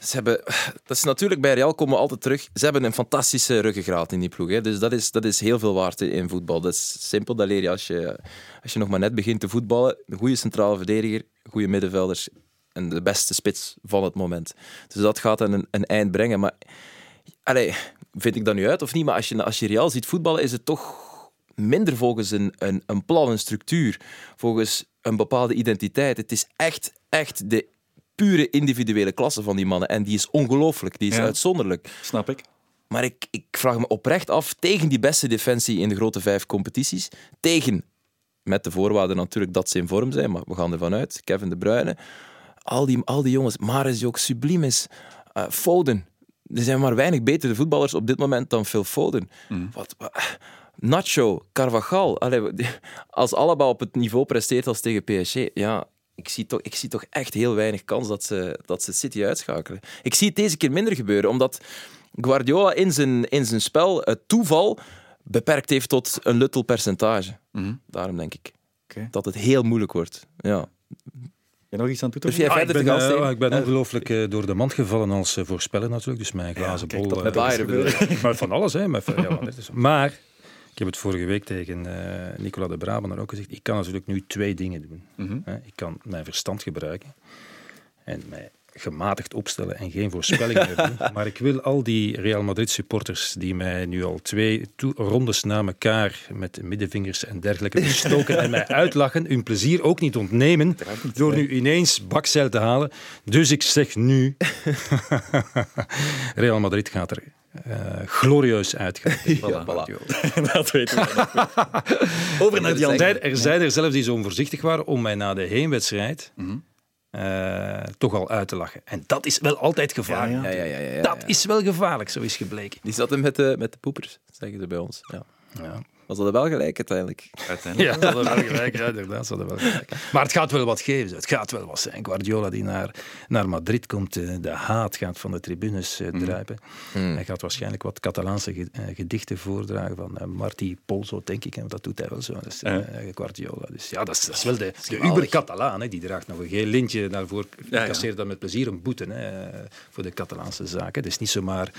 Ze hebben, dat is natuurlijk bij Real komen we altijd terug. Ze hebben een fantastische ruggengraat in die ploeg. Hè. Dus dat is, dat is heel veel waard in voetbal. Dat is simpel. Dat leer je als je, als je nog maar net begint te voetballen. Een goede centrale verdediger, goede middenvelders en de beste spits van het moment. Dus dat gaat een, een eind brengen. Maar allee, vind ik dat nu uit of niet? Maar als je, als je Real ziet voetballen, is het toch minder volgens een, een, een plan, een structuur, volgens een bepaalde identiteit. Het is echt, echt de pure individuele klasse van die mannen. En die is ongelooflijk, die is Ja. uitzonderlijk. Snap ik. Maar ik, ik vraag me oprecht af, tegen die beste defensie in de grote vijf competities, tegen, met de voorwaarde natuurlijk dat ze in vorm zijn, maar we gaan ervan uit, Kevin De Bruyne, al die, al die jongens, Maris die ook subliem is, eh, Foden. Er zijn maar weinig betere voetballers op dit moment dan Phil Foden. Wat, wat- Nacho, Carvajal, allee, als allemaal op het niveau presteert als tegen PSG, ja, ik zie toch, ik zie toch echt heel weinig kans dat ze, dat ze City uitschakelen. Ik zie het deze keer minder gebeuren, omdat Guardiola in zijn, in zijn spel het toeval beperkt heeft tot een luttel percentage. Daarom denk ik Oké. dat het heel moeilijk wordt. Ja. Je nog iets aan toe te Durf jij Ah, ik verder ben, te gaan, eh, ik ben ongelooflijk eh, door de mand gevallen als eh, voorspeller natuurlijk. Dus mijn glazen kijk, bol... met Bayern bedoel maar van alles, hè. Met, ja, maar, dit is- maar ik heb het vorige week tegen eh Nicola de Brabander ook gezegd. Ik kan natuurlijk nu twee dingen doen. Mhm. Ik kan mijn verstand gebruiken en mij gematigd opstellen en geen voorspellingen meer doen. Maar ik wil al die Real Madrid supporters die mij nu al twee rondes na elkaar met middenvingers en dergelijke bestoken en mij uitlachen, hun plezier ook niet ontnemen door nu ineens bakzeil te halen. Dus ik zeg nu, Real Madrid gaat er eh, glorieus uitgaan. Voilà. dat weten we nog. Over naar die Er andere. zijn, er zijn er zelfs die zo onvoorzichtig waren om mij na de heenwedstrijd eh, toch al uit te lachen. En dat is wel altijd gevaarlijk. Ja, ja, ja, ja, ja, Dat ja. is wel gevaarlijk, zo is gebleken. Die zaten met de, met de poepers, zeggen ze bij ons. Ja. Ja. Was dat wel gelijk uiteindelijk? Uiteindelijk. Ja, dat hadden wel gelijk. Ja, inderdaad, ze hadden wel gelijk. Maar het gaat wel wat geven. Het gaat wel wat zijn. Guardiola die naar, naar Madrid komt, eh, de haat gaat van de tribunes eh, druipen. Hij gaat waarschijnlijk wat Catalaanse ge- eh, gedichten voordragen van Martí Polso, denk ik. En dat doet hij wel zo. Dat is eh, Guardiola. Dus ja, dat is, dat is wel de, de uber-Catalaan. hè. Die draagt nog een geel lintje daarvoor. Ja, ja. Casseert dan met plezier een boete hè, voor de Catalaanse zaken. Het is niet zomaar...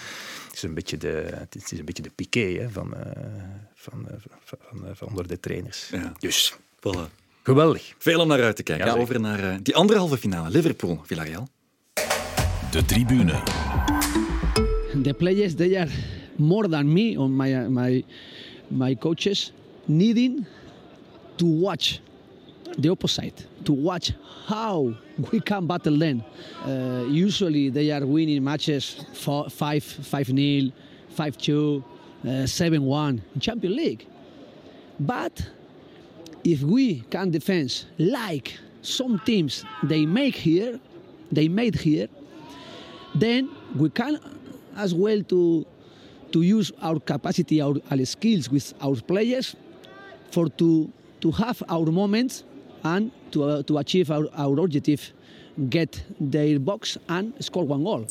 Het is een beetje de, het is een beetje de piqué hè, van, eh, van, eh, van, van, eh, van onder de trainers. Ja. Dus Voilà. geweldig. Veel om naar uit te kijken. Ja. Over naar eh, die andere halve finale. Liverpool, Villarreal. De tribune. the players they are more than me or my my my coaches needing to watch the opposite to watch how we can battle them. Uh, usually they are winning matches for 5 5 nil 5 2 7 1 in champions league. But if we can defend like some teams they make here they made here then we can as well to to use our capacity, our, our skills with our players for to to have our moments and to, uh, to achieve our, our objective, get their box and score one goal.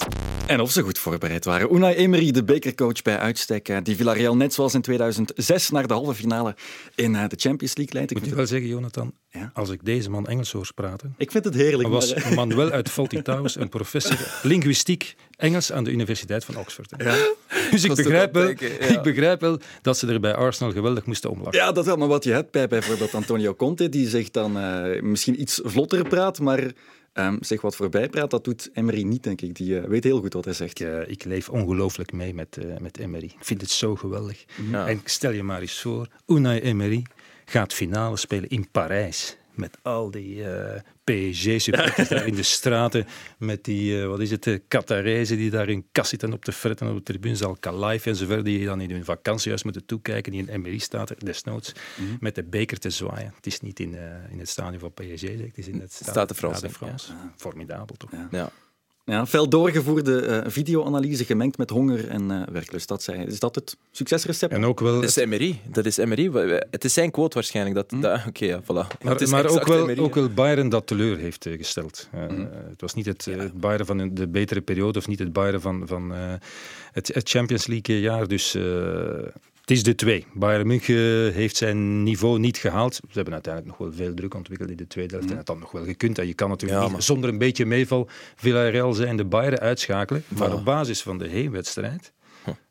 En of ze goed voorbereid waren. Unai Emery, de bekercoach bij uitstek, eh, die Villarreal net zoals in 2006 naar de halve finale in eh, de Champions League leidt. Ik Moet je het- wel zeggen, Jonathan, Ja. als ik deze man Engels hoor praten, Ik vind het heerlijk. was maar, eh, Manuel uit Fawlty Towers een professor linguïstiek Engels aan de Universiteit van Oxford. Dus ik begrijp, wel, ja. ik begrijp wel dat ze er bij Arsenal geweldig moesten omlachen. Ja, dat wel. Maar wat je hebt bij bijvoorbeeld Antonio Conte, die zich dan eh, misschien iets vlotter praat, maar ehm, zich wat voorbij praat, dat doet Emery niet, denk ik. Die eh, weet heel goed wat hij zegt. Ik, eh, ik leef ongelooflijk mee met, eh, met Emery. Ik vind het zo geweldig. Ja. En stel je maar eens voor, Unai Emery gaat finale spelen in Parijs. Met al die PSG-supporters daar in de straten. Met die, eh, wat is het, uh, Qatarezen die daar in kas zitten op de fretten op de tribunes. Al Kalaif en zover, die dan in hun vakantiehuis moeten toekijken. Die in Emery staat er desnoods met de beker te zwaaien. Het is niet in, eh, in het stadion van PSG, het is in het Stade de France, Stade de France. Formidabel toch? Ja. Ja, fel doorgevoerde eh, videoanalyse gemengd met honger en eh, werklust. Dat zei. Is dat het succesrecept? En ook wel... Dat is Emery. Dat is we- Het is zijn quote waarschijnlijk. Dat, dat- Oké, ja, voilà. Het Maar, is maar ook, wel, ook ja. wel Bayern dat teleur heeft eh, gesteld. Eh, Het was niet het, eh, het Bayern van de betere periode of niet het Bayern van, van eh, het, het Champions League jaar. Dus eh, het is de twee. Bayern München heeft zijn niveau niet gehaald. Ze hebben uiteindelijk nog wel veel druk ontwikkeld in de tweede helft. En het had nog wel gekund. En je kan natuurlijk Ja, niet zonder een beetje meeval Villarreal zijn de Bayern uitschakelen. Maar op basis van de heenwedstrijd,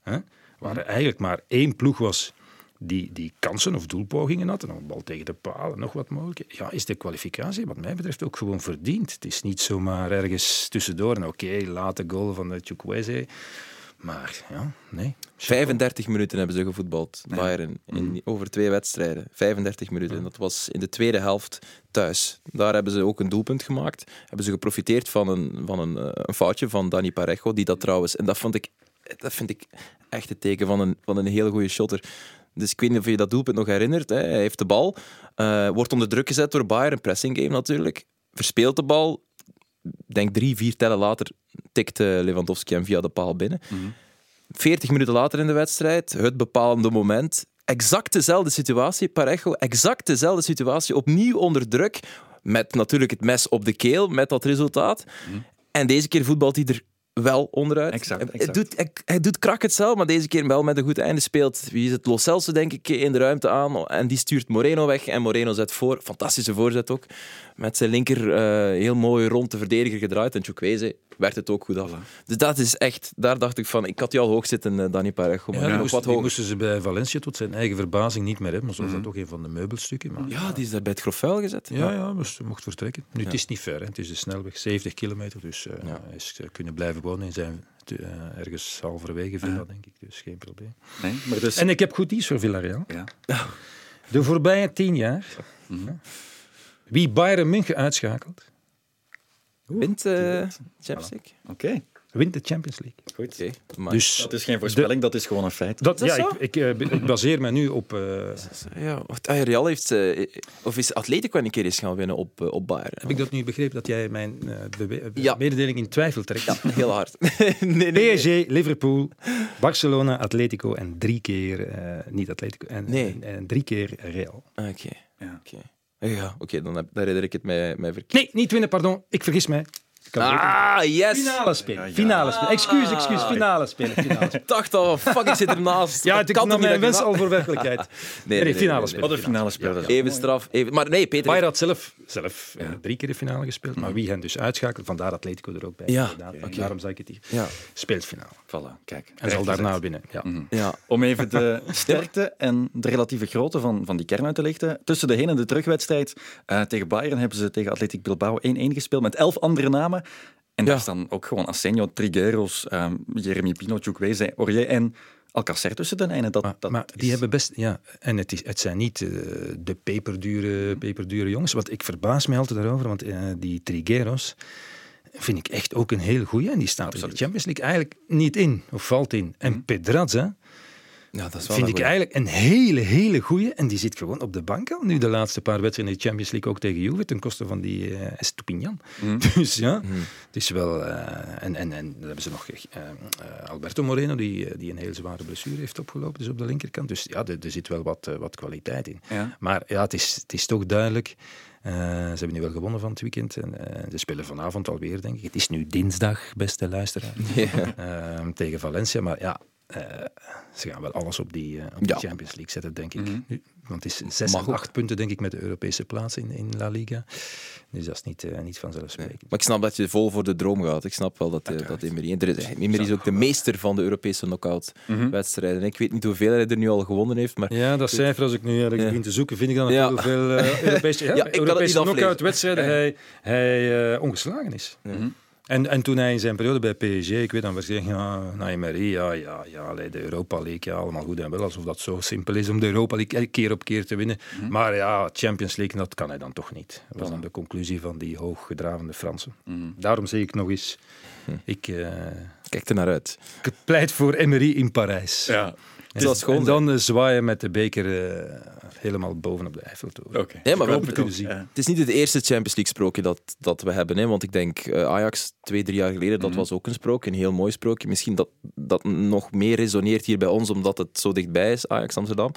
hè, waar er eigenlijk maar één ploeg was die, die kansen of doelpogingen had, en een bal tegen de paal en nog wat mogelijk, ja, is de kwalificatie wat mij betreft ook gewoon verdiend. Het is niet zomaar ergens tussendoor en oké, late goal van de Chukwueze, maar ja, nee. 35 minuten hebben ze gevoetbald, Bayern, in, over twee wedstrijden. 35 minuten. Dat was in de tweede helft thuis. Daar hebben ze ook een doelpunt gemaakt. Hebben ze geprofiteerd van een, van een, eh, een foutje van Dani Parejo, die dat trouwens... En dat vond ik, dat vind ik echt het teken van een, van een heel goede shotter. Dus ik weet niet of je dat doelpunt nog herinnert. Hè. Hij heeft de bal, eh, wordt onder druk gezet door Bayern, een pressing game natuurlijk. Verspeelt de bal. Ik denk drie, vier tellen later tikt eh, Lewandowski hem via de paal binnen. 40 minuten later in de wedstrijd, het bepalende moment. Exact dezelfde situatie, Parejo, exact dezelfde situatie, opnieuw onder druk. Met natuurlijk het mes op de keel, met dat resultaat. En deze keer voetbalt hij er wel onderuit. Exact, Hij- exact. Hij, doet, hij, hij doet krak hetzelfde, maar deze keer wel met een goed einde speelt. Wie is het? Lo Celso, denk ik, in de ruimte aan. En die stuurt Moreno weg. En Moreno zet voor. Fantastische voorzet ook. Met zijn linker eh, heel mooi rond de verdediger gedraaid. En Chukwueze werd het ook goed af. Dus dat is echt... Daar dacht ik van... Ik had die al hoog zitten, eh, Dani Parejo. Maar Ja, nog moest- wat die hoger. moesten ze bij Valencia tot zijn eigen verbazing niet meer hebben, maar zo was dat toch een van de meubelstukken. Maar, Ja, die is daar bij het grof vuil gezet. Ja, ja, ze mocht vertrekken. Nu, Het Ja. is niet ver, hè. het is de snelweg, 70 kilometer. Dus eh, Ja. hij is eh, kunnen blijven wonen in zijn ergens halverwege villa, denk ik. Dus geen probleem. Nee, maar dus... En ik heb goed nieuws voor Villarreal. Ja. De voorbije tien jaar, wie Bayern München uitschakelt, Wint eh Champions League. Oké. Wint de Champions League. Goed. Oké, maar- Dus Dat is geen voorspelling, dat is gewoon een feit. dat, dat ja, zo? ik, ik, eh, ik baseer me nu op... eh, Ja, ah, Real heeft... of is Atletico een keer eens gaan winnen op, eh, op Bayern? heb ik dat nu begrepen dat jij mijn eh, bewe- Ja. mededeling in twijfel trekt? Ja, heel hard. nee, nee, PSG, Liverpool, Barcelona, Atletico en drie keer eh, niet Atletico en, Nee. en, en drie keer Real. Oké. Ja. Oké, Ja, oké, dan, dan herinner ik het mij, mij verkeerd. Nee, niet winnen, pardon. Ik vergis mij. Ah, yes! Finale spelen. Finale spelen. Excuus, excuus. Finale spelen. Finale spelen. Ik dacht al, fuck, ik zit ernaast. Ja, het kan mijn wens al voor werkelijkheid. Nee, Nee, nee, finale nee, spelen. Wat een finale speler. Even straf. Even... Maar nee, Peter... Bayern had zelf, zelf eh, drie keer de finale gespeeld, maar wie hen dus uitschakelt, vandaar Atletico er ook bij. Ja. Daarom zei ik het hier. Ja. Speelt finale. Voilà, kijk. En zal daarna winnen. Ja. Ja. Om even de sterkte en de relatieve grootte van, van die kern uit te lichten. Tussen de heen- en de terugwedstrijd eh, tegen Bayern hebben ze tegen Athletic Bilbao 1-1 gespeeld met elf andere namen. En daar Ja. staan ook gewoon Asenio, Trigueros, ehm, Jeremy Pino, Chukwueze, Aurier en Alcacer tussen de lijnen. Dat, Maar, dat maar die is- hebben best... Ja, en het, is, het zijn niet eh, de peperdure, peperdure jongens. Want ik verbaas me altijd daarover, want eh, die Trigueros vind ik echt ook een heel goeie. En die staat er in de Champions League eigenlijk niet in, of valt in. En Pedraza ja, dat is wel vind ik goeie. eigenlijk een hele, hele goeie. En die zit gewoon op de bank al. Nu de laatste paar wedstrijden in de Champions League ook tegen Juve, ten koste van die eh Estupinian. Dus ja, het is wel... eh, en, en, en dan hebben ze nog eh, Alberto Moreno, die, die een heel zware blessure heeft opgelopen, dus op de linkerkant. Dus ja, er, er zit wel wat, wat kwaliteit in. Ja. Maar ja, het is, het is toch duidelijk... ze hebben nu wel gewonnen van het weekend. En, ze spelen vanavond alweer, denk ik. Het is nu dinsdag, beste luisteraar. Ehm, tegen Valencia. Maar ja, eh, ze gaan wel alles op die, eh, op die Ja. Champions League zetten, denk ik. Nu, want het is zes ook. acht punten, denk ik, met de Europese plaats in, in La Liga. Dus dat is niet, eh, niet vanzelfsprekend. Maar ik snap dat je vol voor de droom gaat. Ik snap wel dat, dat Emery... er Emery is ook de meester van de Europese knockout-wedstrijden. Ik weet niet hoeveel hij er nu al gewonnen heeft, maar... Ja, dat cijfer, als ik nu eigenlijk Ja. begin te zoeken, vind ik dan Ja. heel veel eh, Europese, ja, Europese knock-out-wedstrijden hij, hij eh, ongeslagen is. En, en toen hij in zijn periode bij PSG, ik weet dan waarschijnlijk, ja, naar Emery, ja, ja, ja, de Europa League, ja, allemaal goed en wel, alsof dat zo simpel is om de Europa League elke keer op keer te winnen. Maar ja, Champions League, dat kan hij dan toch niet. Dat was dan de conclusie van die hooggedravende Fransen. Daarom zeg ik nog eens, ik, eh, Kijk er naar uit. ik pleit voor Emery in Parijs. Ja, En, zal schoon en dan eh, zwaaien met de beker eh, helemaal bovenop de Eiffeltoren. oké. Ja, maar we hebben het ook, zien. ja. Het is niet het eerste Champions League sprookje dat, dat we hebben. Hè? Want ik denk, eh, Ajax twee, drie jaar geleden, dat was ook een sprookje. Een heel mooi sprookje. Misschien dat dat nog meer resoneert hier bij ons, omdat het zo dichtbij is, Ajax Amsterdam.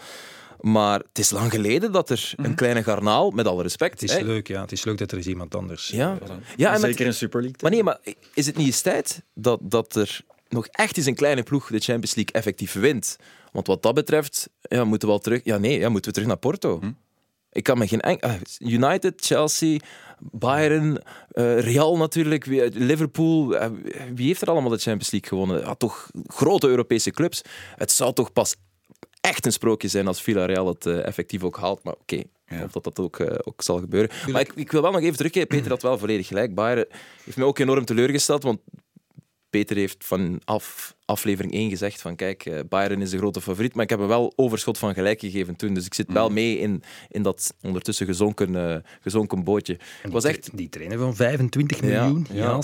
Maar het is lang geleden dat er een kleine garnaal, met alle respect... Het is hè, leuk, ja. Het is leuk dat er eens iemand anders... Ja, ja en met- Zeker in Super League. Maar nee, maar is het niet eens tijd dat, dat er nog echt eens een kleine ploeg de Champions League effectief wint? Want wat dat betreft, ja, moeten we al terug... Ja, nee, ja, moeten we terug naar Porto. Ik kan me geen enk... ah, United, Chelsea, Bayern, eh, Real natuurlijk, Liverpool. eh, Wie heeft er allemaal de Champions League gewonnen? Ja, toch grote Europese clubs. Het zou toch pas echt een sprookje zijn als Villarreal het eh, effectief ook haalt. Maar oké, of dat dat ook, ook zal gebeuren. Maar ik, ik wil wel nog even terugkeren. Peter had wel volledig gelijk. Bayern heeft mij ook enorm teleurgesteld, want Peter heeft van af, aflevering 1 gezegd van kijk, eh, Bayern is de grote favoriet, maar ik heb hem wel overschot van gelijk gegeven toen. Dus ik zit wel mee in, in dat ondertussen gezonken, eh, gezonken bootje. Ik was echt... Die trainer van 25 Ja, miljoen, ja.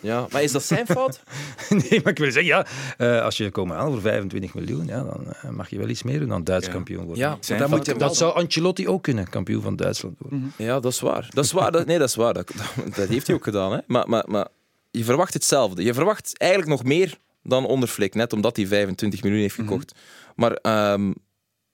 ja, maar is dat zijn fout? nee, maar ik wil zeggen, ja, eh, als je komen halen voor 25 miljoen, ja, dan mag je wel iets meer doen dan Duits kampioen worden. Ja, zijn dat, moet, dat wel. zou Ancelotti ook kunnen, kampioen van Duitsland worden. Ja, dat is waar. Dat is waar. Dat, nee, dat is waar. Dat, dat, dat heeft hij ook gedaan. Hè. Maar, maar, maar je verwacht hetzelfde. Je verwacht eigenlijk nog meer dan onder Flick, net omdat hij 25 miljoen heeft gekocht. Maar ehm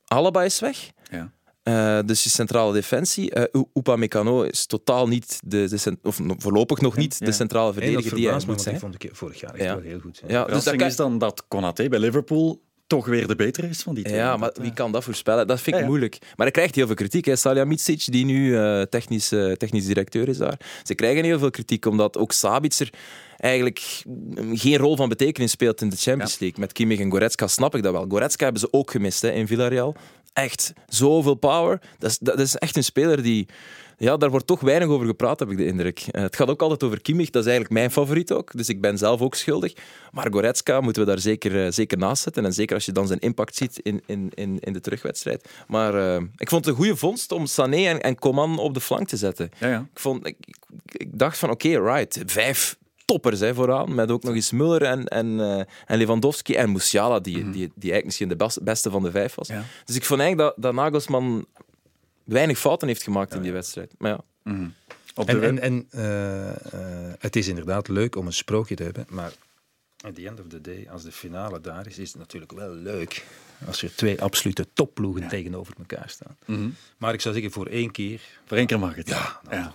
Alaba is weg. Ja. Eh, dus je centrale defensie. eh Upamecano is totaal niet, de, of voorlopig nog niet, de centrale verdediger die hij moet zijn. vond ik vorig jaar echt Ja. wel heel goed. Ja, dus dat is dan dat Konaté bij Liverpool toch weer de betere is van die twee. Ja, maar Dat, eh, wie kan dat voorspellen? Dat vind ik Ja, ja. moeilijk. Maar hij krijgt heel veel kritiek. Hè. Salihamidzic, die nu eh, technisch, eh, technisch directeur is daar. Ze krijgen heel veel kritiek, omdat ook Sabitzer eigenlijk mm, geen rol van betekenis speelt in de Champions League. Met Kimmich en Goretzka snap ik dat wel. Goretzka hebben ze ook gemist hè, in Villarreal. echt zoveel power. Dat is, dat is echt een speler die... Ja, daar wordt toch weinig over gepraat, heb ik de indruk. Eh, het gaat ook altijd over Kimmich, dat is eigenlijk mijn favoriet ook. Dus ik ben zelf ook schuldig. Maar Goretzka moeten we daar zeker, eh, zeker naast zetten. En zeker als je dan zijn impact ziet in, in, in, in de terugwedstrijd. Maar eh, ik vond het een goede vondst om Sané en, en Coman op de flank te zetten. Ja, ja. Ik, vond, ik, ik- ik dacht van, oké, right, vijf toppers hè, vooraan. Met ook nog eens Muller en, en, eh, en Lewandowski en Musiala, die, die, die eigenlijk misschien de beste van de vijf was. Ja. Dus ik vond eigenlijk dat, dat Nagelsman weinig fouten heeft gemaakt in die wedstrijd. Maar ja, Op de En, en, en eh, eh, het is inderdaad leuk om een sprookje te hebben, maar at the end of the day, als de finale daar is, is het natuurlijk wel leuk als er twee absolute topploegen tegenover elkaar staan. Mhm. Maar ik zou zeggen, voor één keer... Voor één keer mag het. Ja,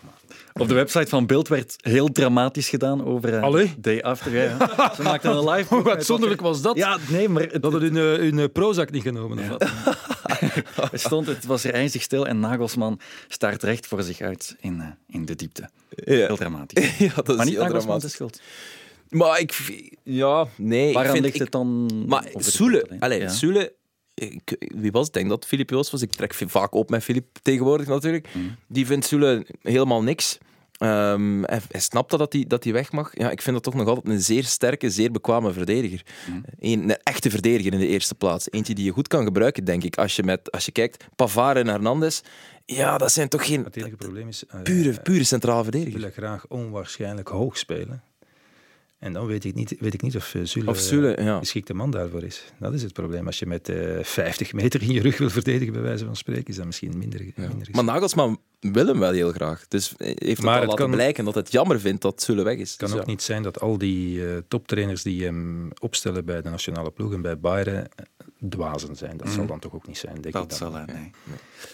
Op de website van Beeld werd heel dramatisch gedaan over eh, Allee? Day After. Ja. Ze maakten een live. Hoe uitzonderlijk was dat? Ja, nee, maar het, Dat hadden hun, hun Prozac niet genomen. Of wat? Het stond, het was er stil en Nagelsman staart recht voor zich uit in, eh, in de diepte. Heel dramatisch. ja dat is maar niet Nagelsman de schuld. Maar ik... Ja, nee. Ik vind, ligt ik- het dan? Maar Soele, allee, Ja. Soele ik, wie was het? Ik denk dat Filip Joos was. Ik trek vaak op met Filip tegenwoordig natuurlijk. Mm. Die vindt Soele helemaal niks. Ehm, hij, hij snapt dat, hij, dat hij weg mag. Ja, ik vind dat toch nog altijd een zeer sterke, zeer bekwame verdediger. Mm. Een, een echte verdediger in de eerste plaats. Eentje die je goed kan gebruiken, denk ik. Als je, met, als je kijkt, Pavard en Hernandez. Ja, dat zijn toch geen Het enige probleem is... eh, pure, pure centrale willen verdedigers. graag onwaarschijnlijk hoog spelen. En dan weet ik niet, weet ik niet of eh, Zule, Of Zule, eh, ja. geschikte man daarvoor is. Dat is het probleem. Als je met eh 50 meter in je rug wil verdedigen, bij wijze van spreken, is dat misschien minder, minder Maar. Nagelsman wil hem wel heel graag. Dus hij heeft Maar het al het laten kan- blijken dat het jammer vindt dat Zule weg is. Het kan Dus ook ja. niet zijn dat al die eh, toptrainers die hem opstellen bij de nationale ploeg en bij Bayern eh, dwazen zijn. Dat zal dan toch ook niet zijn, denk ik. Mhm. Dat zal hij, nee.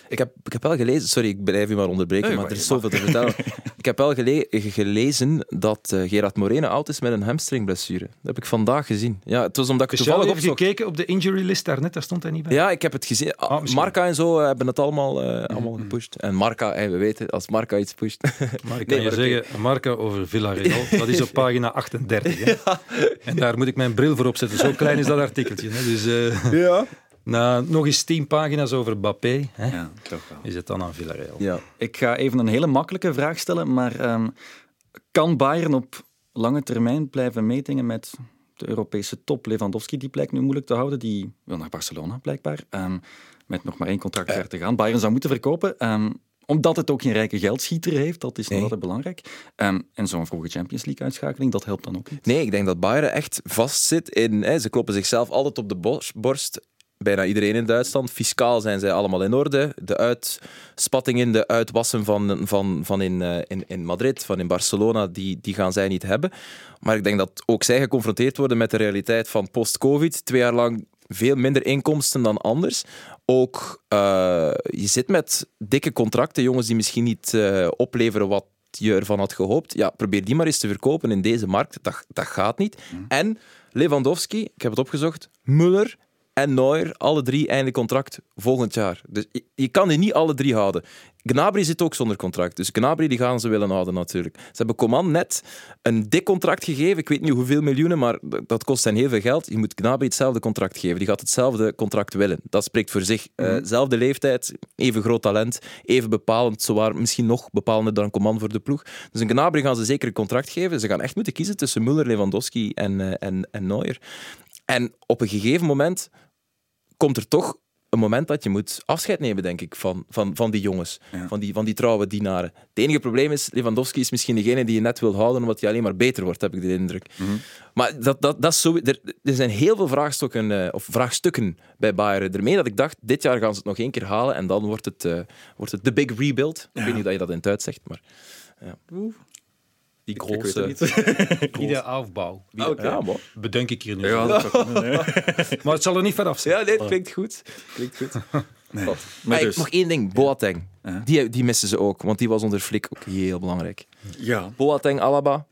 Ik heb, ik heb wel gelezen, sorry, ik blijf u maar onderbreken, Nee, maar maar er is zoveel te vertellen. ik heb wel gele- gelezen dat eh, Gerard Moreno oud is met een hamstringblessure. Dat heb ik vandaag gezien. Ja, het was omdat ik toevallig opzocht. gekeken op de injury list daarnet, daar stond hij niet bij. Ja, ik heb het gezien. Ah. Marca en zo hebben het allemaal, eh, allemaal Mhm. gepusht. En Marca, eh, we weten, als Marca iets pusht. Maar ik Nee, kan je zeggen, Marca over Villarreal, dat is op pagina 38. Hè. En daar moet ik mijn bril voor opzetten. Zo klein is dat artikeltje. Hè. Dus eh, Ja. na nog eens tien pagina's over Bappé, hè, Ja, toch wel. is het dan aan Villarreal. ja. Ik ga even een hele makkelijke vraag stellen, maar ehm, kan Bayern op lange termijn blijven meetingen met de Europese top? Lewandowski, die blijkt nu moeilijk te houden, die wil naar Barcelona blijkbaar, ehm, met nog maar één contractjaar te gaan. Bayern zou moeten verkopen, ehm, omdat het ook geen rijke geldschieter heeft, dat is nog Nee. altijd belangrijk. Ehm, en zo'n vroege Champions League uitschakeling, dat helpt dan ook niet. Nee, ik denk dat Bayern echt vastzit in... Hè, ze kloppen zichzelf altijd op de borst. Bijna iedereen in Duitsland. Fiscaal zijn zij allemaal in orde. De uitspattingen, de uitwassen van, van, van in, eh, in, in Madrid, van in Barcelona, die, die gaan zij niet hebben. Maar ik denk dat ook zij geconfronteerd worden met de realiteit van post-covid. Twee jaar lang veel minder inkomsten dan anders. Ook, eh, je zit met dikke contracten, jongens die misschien niet eh, opleveren wat je ervan had gehoopt. Ja, probeer die maar eens te verkopen in deze markt. Dat, dat gaat niet. En Lewandowski, ik heb het opgezocht, Muller en Neuer, alle drie einde contract volgend jaar. Dus je, je kan die niet alle drie houden. Gnabry zit ook zonder contract, dus Gnabry die gaan ze willen houden natuurlijk. Ze hebben Coman net een dik contract gegeven, ik weet niet hoeveel miljoenen, maar dat kost hen heel veel geld. Je moet Gnabry hetzelfde contract geven, die gaat hetzelfde contract willen. Dat spreekt voor zich. Eh, zelfde leeftijd, even groot talent, even bepalend, zowaar misschien nog bepalender dan Coman voor de ploeg. Dus een Gnabry gaan ze zeker een contract geven. Ze gaan echt moeten kiezen tussen Muller, Lewandowski en, eh, en, en Neuer. En op een gegeven moment komt er toch een moment dat je moet afscheid nemen, denk ik, van, van, van die jongens, Ja. van, die, van die trouwe dienaren. Het enige probleem is, Lewandowski is misschien degene die je net wil houden, omdat hij alleen maar beter wordt, heb ik de indruk. Maar dat, dat, dat is zo, er, er zijn heel veel vraagstukken, eh, of vraagstukken bij Bayern. Ermee dat ik dacht, dit jaar gaan ze het nog één keer halen en dan wordt het, eh, wordt het de big rebuild. Ik weet niet dat je dat in het zegt, maar... Ja. Die grote... Ieder afbouw. Oké. Ja, maar. Bedenk ik hier nu. Ja. Maar het zal er niet vanaf zijn. Ja, nee, het klinkt goed. Klinkt goed. Nee. Maar Maar ik- dus, nog één ding, Boateng. Ja. Die, die missen ze ook, want die was onder Flik ook heel belangrijk. ja. Boateng, Alaba.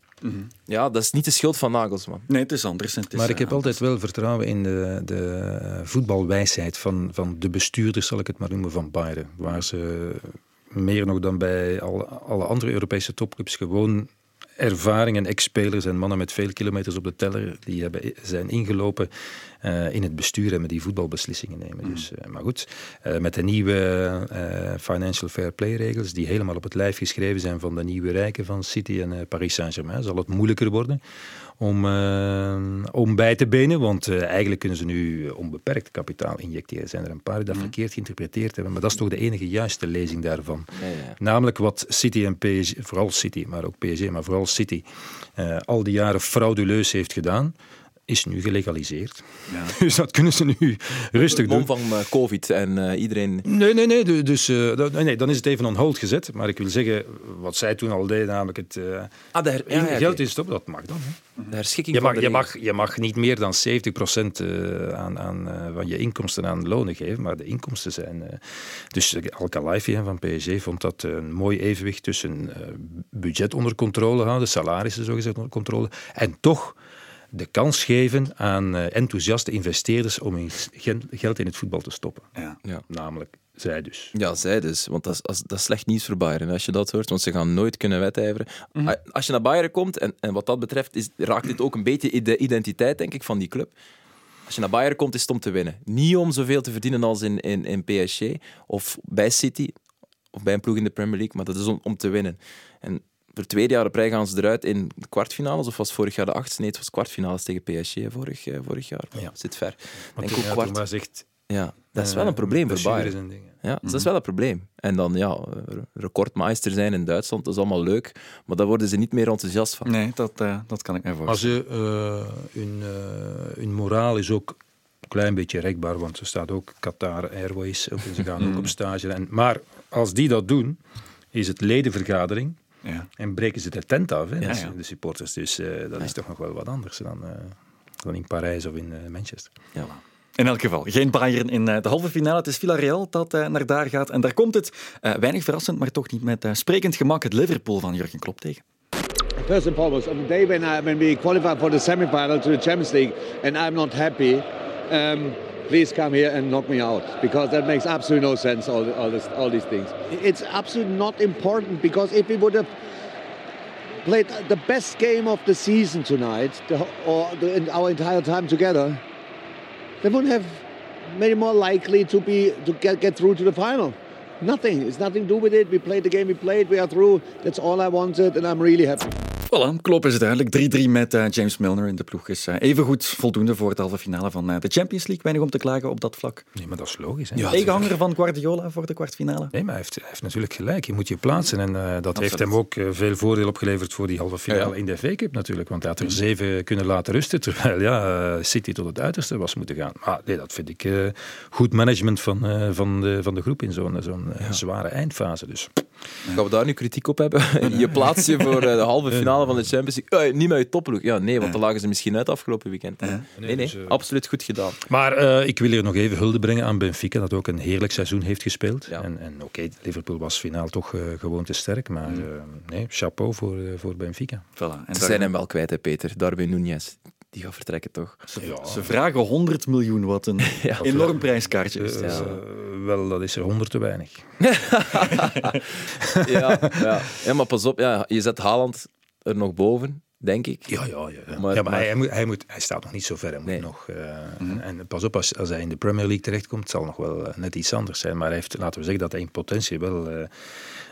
Ja, dat is niet de schuld van Nagelsman. Nee, het is anders. Het is, Maar ik heb eh, altijd wel vertrouwen in de, de voetbalwijsheid van, van de bestuurders, zal ik het maar noemen, van Bayern. Waar ze meer nog dan bij alle, alle andere Europese topclubs gewoon ervaring en ex-spelers en mannen met veel kilometers op de teller, die hebben, zijn ingelopen eh, in het bestuur en met die voetbalbeslissingen nemen. Dus, eh, maar goed, eh, met de nieuwe financial fair play regels, die helemaal op het lijf geschreven zijn van de nieuwe rijken van City en Paris Saint-Germain, zal het moeilijker worden om, eh, om bij te benen. Want eh, eigenlijk kunnen ze nu onbeperkt kapitaal injecteren. Er zijn er een paar die dat verkeerd geïnterpreteerd hebben. Maar dat is toch de enige juiste lezing daarvan. Ja, ja. Namelijk wat City en PSG, vooral City, maar ook PSG, maar vooral City, eh, al die jaren frauduleus heeft gedaan, is nu gelegaliseerd. Dus dat kunnen ze nu rustig doen. van eh, COVID en eh, iedereen. Nee, nee, nee. du- Dus, eh, nee, nee, dan is het even on hold gezet. Maar ik wil zeggen, wat zij toen al deed, namelijk het Ah, de her- ja, ja, oké. geld instoppen, dat mag dan. Hè. De herschikking Je van mag, de je, mag, je mag niet meer dan 70% eh, aan, aan, van je inkomsten aan lonen geven, maar de inkomsten zijn... dus Al-Khelaifi hè, van PSG vond dat een mooi evenwicht tussen budget onder controle houden, salarissen zogezegd onder controle, en toch de kans geven aan eh, enthousiaste investeerders om hun gen- geld in het voetbal te stoppen. Ja. Namelijk zij dus. Ja, zij dus. Want dat is, als- dat is slecht nieuws voor Bayern als je dat hoort. Want ze gaan nooit kunnen wedijveren. Ah, Als je naar Bayern komt, en, en wat dat betreft, is, raakt dit ook een beetje de identiteit, denk ik, van die club. Als je naar Bayern komt, is het om te winnen. Niet om zoveel te verdienen als in, in, in PSG of bij City of bij een ploeg in de Premier League, maar dat is om, om te winnen. En voor het tweede jaar op rij gaan ze eruit in de kwartfinales, of was vorig jaar de achtste? Nee, het was kwartfinales tegen PSG vorig, eh, vorig jaar. Ja. Zit ver. Want Denk ook kwart. echt... Ja, dat is eh, wel een probleem voor Bayern. en dingen. Ja, dus dat is wel een probleem. En dan, ja, eh, recordmeister zijn in Duitsland, dat is allemaal leuk, maar daar worden ze niet meer enthousiast van. Nee, dat, eh, dat kan ik me Maar voorstellen. ze, eh, hun, eh, hun moraal is ook een klein beetje rekbaar, want er staat ook Qatar Airways op en ze gaan ook op stage. En, maar als die dat doen, is het ledenvergadering Ja. en breken ze de tent af, hè, Ja, dus ja. de supporters. Dus eh, dat is toch nog wel wat anders dan, eh, dan in Parijs of in eh, Manchester. Ja. In elk geval, geen Bayern in eh, de halve finale. Het is Villarreal dat eh, naar daar gaat. En daar komt het, eh, weinig verrassend, maar toch niet met eh, sprekend gemak, het Liverpool van Jurgen Klopp tegen. First and foremost, on the day when, I, when we qualify for the semi-final to the Champions League and I'm not happy, um, please come here and knock me out because that makes absolutely no sense. All, all, this, all these things. It's absolutely not important because if we would have played the best game of the season tonight, the, or the, our entire time together, they would have made it more likely to be to get, get through to the final. Nothing. It's nothing to do with it. We played the game we played. We are through. That's all I wanted, and I'm really happy. Voilà, Klopp is duidelijk. 3-3 met eh, James Milner in de ploeg is eh, evengoed voldoende voor de halve finale van eh, de Champions League. Weinig om te klagen op dat vlak. Nee, maar dat is logisch. Hè? Tegenhanger van Guardiola voor de kwartfinale. Nee, maar hij heeft, hij heeft natuurlijk gelijk. Je moet je plaatsen. En eh, dat heeft hem ook veel voordeel opgeleverd voor die halve finale Ja. in de FA Cup natuurlijk. Want hij had er zeven kunnen laten rusten. Terwijl ja, eh, City tot het uiterste was moeten gaan. Maar nee, dat vind ik eh, goed management van, eh, van, de, van de groep in zo'n zo'n zware eindfase. Dus Gaan we daar nu kritiek op hebben? je plaats je voor de halve finale van de Champions League. Eh, niet met je topploeg. Ja, nee, want dan lagen ze misschien uit afgelopen weekend. Nee, nee, dus, eh, absoluut goed gedaan. Maar eh, ik wil hier nog even hulde brengen aan Benfica, dat ook een heerlijk seizoen heeft gespeeld. Ja. En, en oké, Liverpool was finaal toch eh, gewoon te sterk, maar eh, nee, chapeau voor, voor Benfica. Voilà. En Ze daar- zijn hem wel kwijt, hè, Peter. Darwin Núñez. Die gaat vertrekken, toch? Ze vragen 100 miljoen, wat een enorm prijskaartje is. Eh, Dus, eh, wel, dat is er honderd te weinig. ja, ja. ja, maar pas op. Ja, je zet Haaland er nog boven, denk ik. Ja, ja, ja. Maar- ja, maar, maar- hij, moet, hij, moet, hij staat nog niet zo ver. Hij moet Nee. nog, eh, En pas op, als, als hij in de Premier League terechtkomt, zal nog wel eh, net iets anders zijn. Maar hij heeft, laten we zeggen dat hij in potentie wel eh,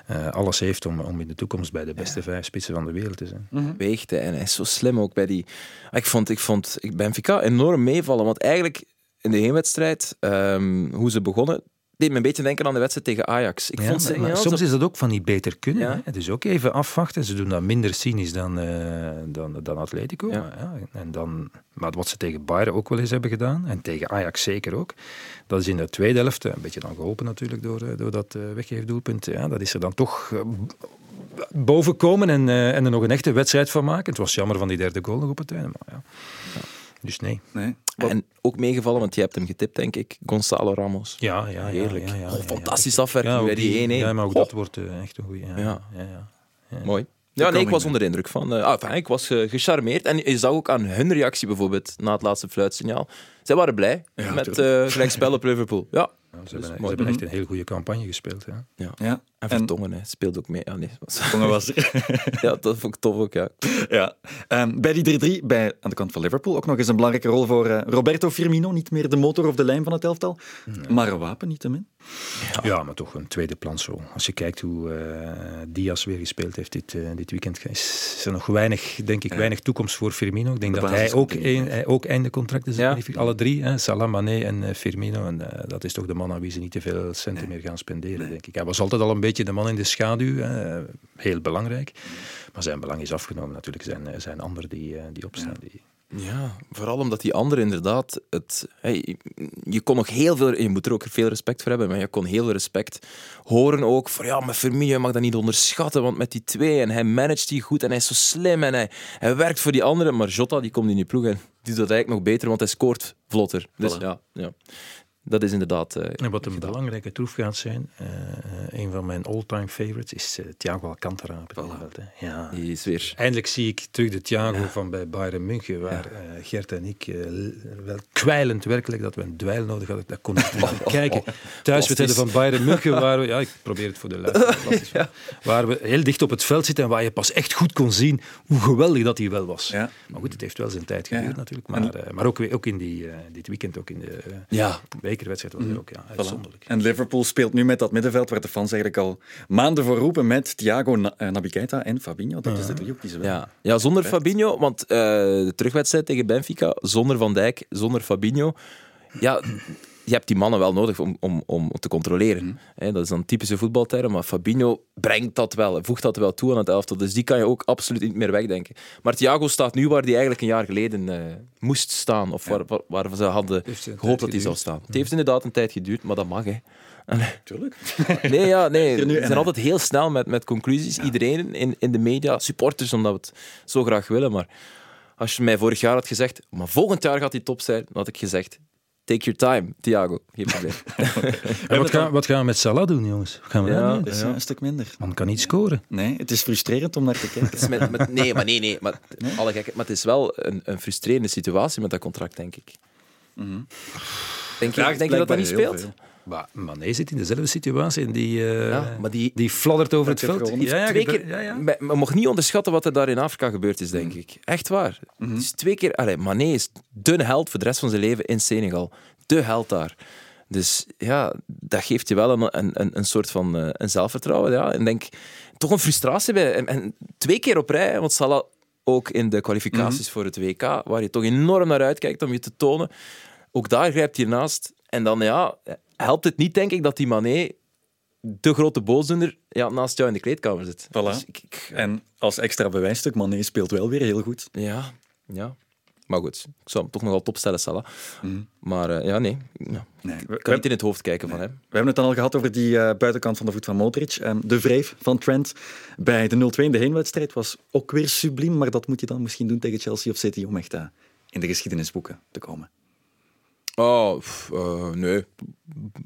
eh, alles heeft om, om in de toekomst bij de beste vijf spitsen van de wereld te zijn. weegt. hè. En hij is zo slim ook bij die... Ik vond, ik vond ik Benfica enorm meevallen. Want eigenlijk in de heenwedstrijd, ehm, hoe ze begonnen, deed me een beetje denken aan de wedstrijd tegen Ajax. Ik Ja, vond ze, maar, maar ja, soms is dat ook van die beter kunnen. Ja. Hè? Het is ook even afwachten. Ze doen dat minder cynisch dan, eh, dan, dan Atletico. Maar, ja, en dan, maar wat ze tegen Bayern ook wel eens hebben gedaan, en tegen Ajax zeker ook, dat is in de tweede helft, een beetje dan geholpen natuurlijk door, eh, door dat eh, weggeefdoelpunt, ja, dat is er dan toch boven komen en, en er nog een echte wedstrijd van maken. Het was jammer van die derde goal nog op het einde, maar ja. Dus nee. nee. En ook meegevallen, want je hebt hem getipt, denk ik. Gonzalo Ramos. Ja, ja, ja. Heerlijk. Ja, ja, Oh, ja, ja. fantastische afwerking bij die 1-1. Ja, maar ook dat wordt eh, echt een goede. Ja, Ja. ja. Ja, ja. Mooi. Ja, nee, ik was onder de indruk van. eh, ah, enfin, ik was eh, gecharmeerd. En je zag ook aan hun reactie bijvoorbeeld na het laatste fluitsignaal. Zij waren blij met eh gelijkspel op Liverpool. Ja, Ja, ze Dus hebben, ze mooi. hebben echt een heel goede campagne gespeeld. Ja. Ja. En Vertongen hè, speelt ook mee. Ja, nee. Vertongen was er. ja, dat vond ik tof ook, ja. ja. Ehm, bij die 3-3, bij, aan de kant van Liverpool, ook nog eens een belangrijke rol voor eh, Roberto Firmino. Niet meer de motor of de lijn van het elftal, maar een wapen, niettemin. Ja. ja, maar toch een tweede plansrol. Als je kijkt hoe uh, Diaz weer gespeeld heeft dit, uh, dit weekend, is er nog weinig, denk ik, weinig toekomst voor Firmino. Ik denk de dat hij ook, een, hij ook einde contract is. Ja. Alle drie, hè, Salah, Mané en uh, Firmino. En dat is toch de man aan wie ze niet te veel centen nee. meer gaan spenderen, nee. denk ik. Hij was altijd al een beetje de man in de schaduw, heel belangrijk. Maar zijn belang is afgenomen natuurlijk. zijn, zijn anderen die, die opstaan. Ja. Die, ja, vooral omdat die andere inderdaad het. Hey, je kon nog heel veel. Je moet er ook veel respect voor hebben, maar je kon heel veel respect horen ook voor. Ja, maar Firmino je mag dat niet onderschatten, want met die twee en hij managt die goed en hij is zo slim en hij, hij werkt voor die anderen. Maar Jota die komt in die ploeg en die doet dat eigenlijk nog beter, want hij scoort vlotter. Dus voilà. ja, ja. Dat is inderdaad. Uh, en wat een gedaan. belangrijke troef gaat zijn, uh, een van mijn all-time favorites is uh, Thiago Alcantara. Voilà. Ja. Die is weer. Eindelijk zie ik terug de Thiago ja. van bij Bayern München, waar ja. Gert en ik wel kwijlend werkelijk dat we een dweil nodig hadden. Dat kon ik niet oh, kijken. Thuiswedstrijden van Bayern München, waar we, ja, ik probeer het voor de luisteraars, ja. waar we heel dicht op het veld zitten en waar je pas echt goed kon zien hoe geweldig dat hij wel was. Maar goed, het heeft wel zijn tijd geduurd natuurlijk. Maar, maar ook, ook in die, dit weekend, ook in de ja. Bekerwedstrijd was er ook ja, uitzonderlijk. Voilà. En Liverpool speelt nu met dat middenveld waar de fans eigenlijk al maanden voor roepen met Thiago, Naby Keita en Fabinho. Dat is de driehoek die ze wel. Ja, ja zonder Fabinho, want uh, de terugwedstrijd tegen Benfica, zonder Van Dijk, zonder Fabinho. Ja, je hebt die mannen wel nodig om, om, om te controleren. Mm. He, dat is dan typische voetbalterm, maar Fabinho brengt dat wel, voegt dat wel toe aan het elftal. Dus die kan je ook absoluut niet meer wegdenken. Maar Thiago staat nu waar hij eigenlijk een jaar geleden uh, moest staan, of waar, waar, waar ze hadden gehoopt dat hij zou staan. Het heeft inderdaad een tijd geduurd, maar dat mag. Hè. Tuurlijk. Nee, ja, nee. we zijn altijd heel snel met, met conclusies. Ja. Iedereen in, in de media, supporters, omdat we het zo graag willen. Maar als je mij vorig jaar had gezegd, maar volgend jaar gaat hij top zijn, dan had ik gezegd, Take your time, Thiago. Geen probleem. en wat, gaan, wat gaan we met Salah doen, jongens? Gaan we ja, dat is ja. een stuk minder. Man kan niet scoren. Nee, het is frustrerend om naar te kijken. Met, met, nee, maar nee, nee. Maar, nee? Alle gek, maar het is wel een, een frustrerende situatie met dat contract, denk ik. Mm -hmm. Denk je, denk je dat dat niet speelt? Veel. Maar Mané zit in dezelfde situatie en die, uh, ja, maar die, die fladdert over het veld. Ja, ja, twee keer, ja, ja. Maar mocht niet onderschatten wat er daar in Afrika gebeurd is, denk mm. ik. Echt waar. Mm -hmm. Het is twee keer... Allee, Mané is de held voor de rest van zijn leven in Senegal. De held daar. Dus ja, dat geeft je wel een, een, een soort van uh, een zelfvertrouwen. Ja. En denk, toch een frustratie bij. En, en twee keer op rij, want Salah ook in de kwalificaties mm -hmm. voor het WK, waar je toch enorm naar uitkijkt om je te tonen. Ook daar grijpt hij naast. En dan ja, helpt het niet, denk ik, dat die Mané, de grote boosdoener, ja, naast jou in de kleedkamer zit. Voilà. Dus ik, ik, en als extra bewijsstuk, Mané speelt wel weer heel goed. Ja, ja. Maar goed, ik zou hem toch nogal topstellen, Salah. Mm. Maar uh, ja, nee. Ja. nee. Ik kan niet in het hoofd kijken nee. van hem. We hebben het dan al gehad over die uh, buitenkant van de voet van Modric. Um, de wreef van Trent bij de 0-2 in de heenwedstrijd was ook weer subliem. Maar dat moet je dan misschien doen tegen Chelsea of City om echt uh, in de geschiedenisboeken te komen. Oh, uh, nee.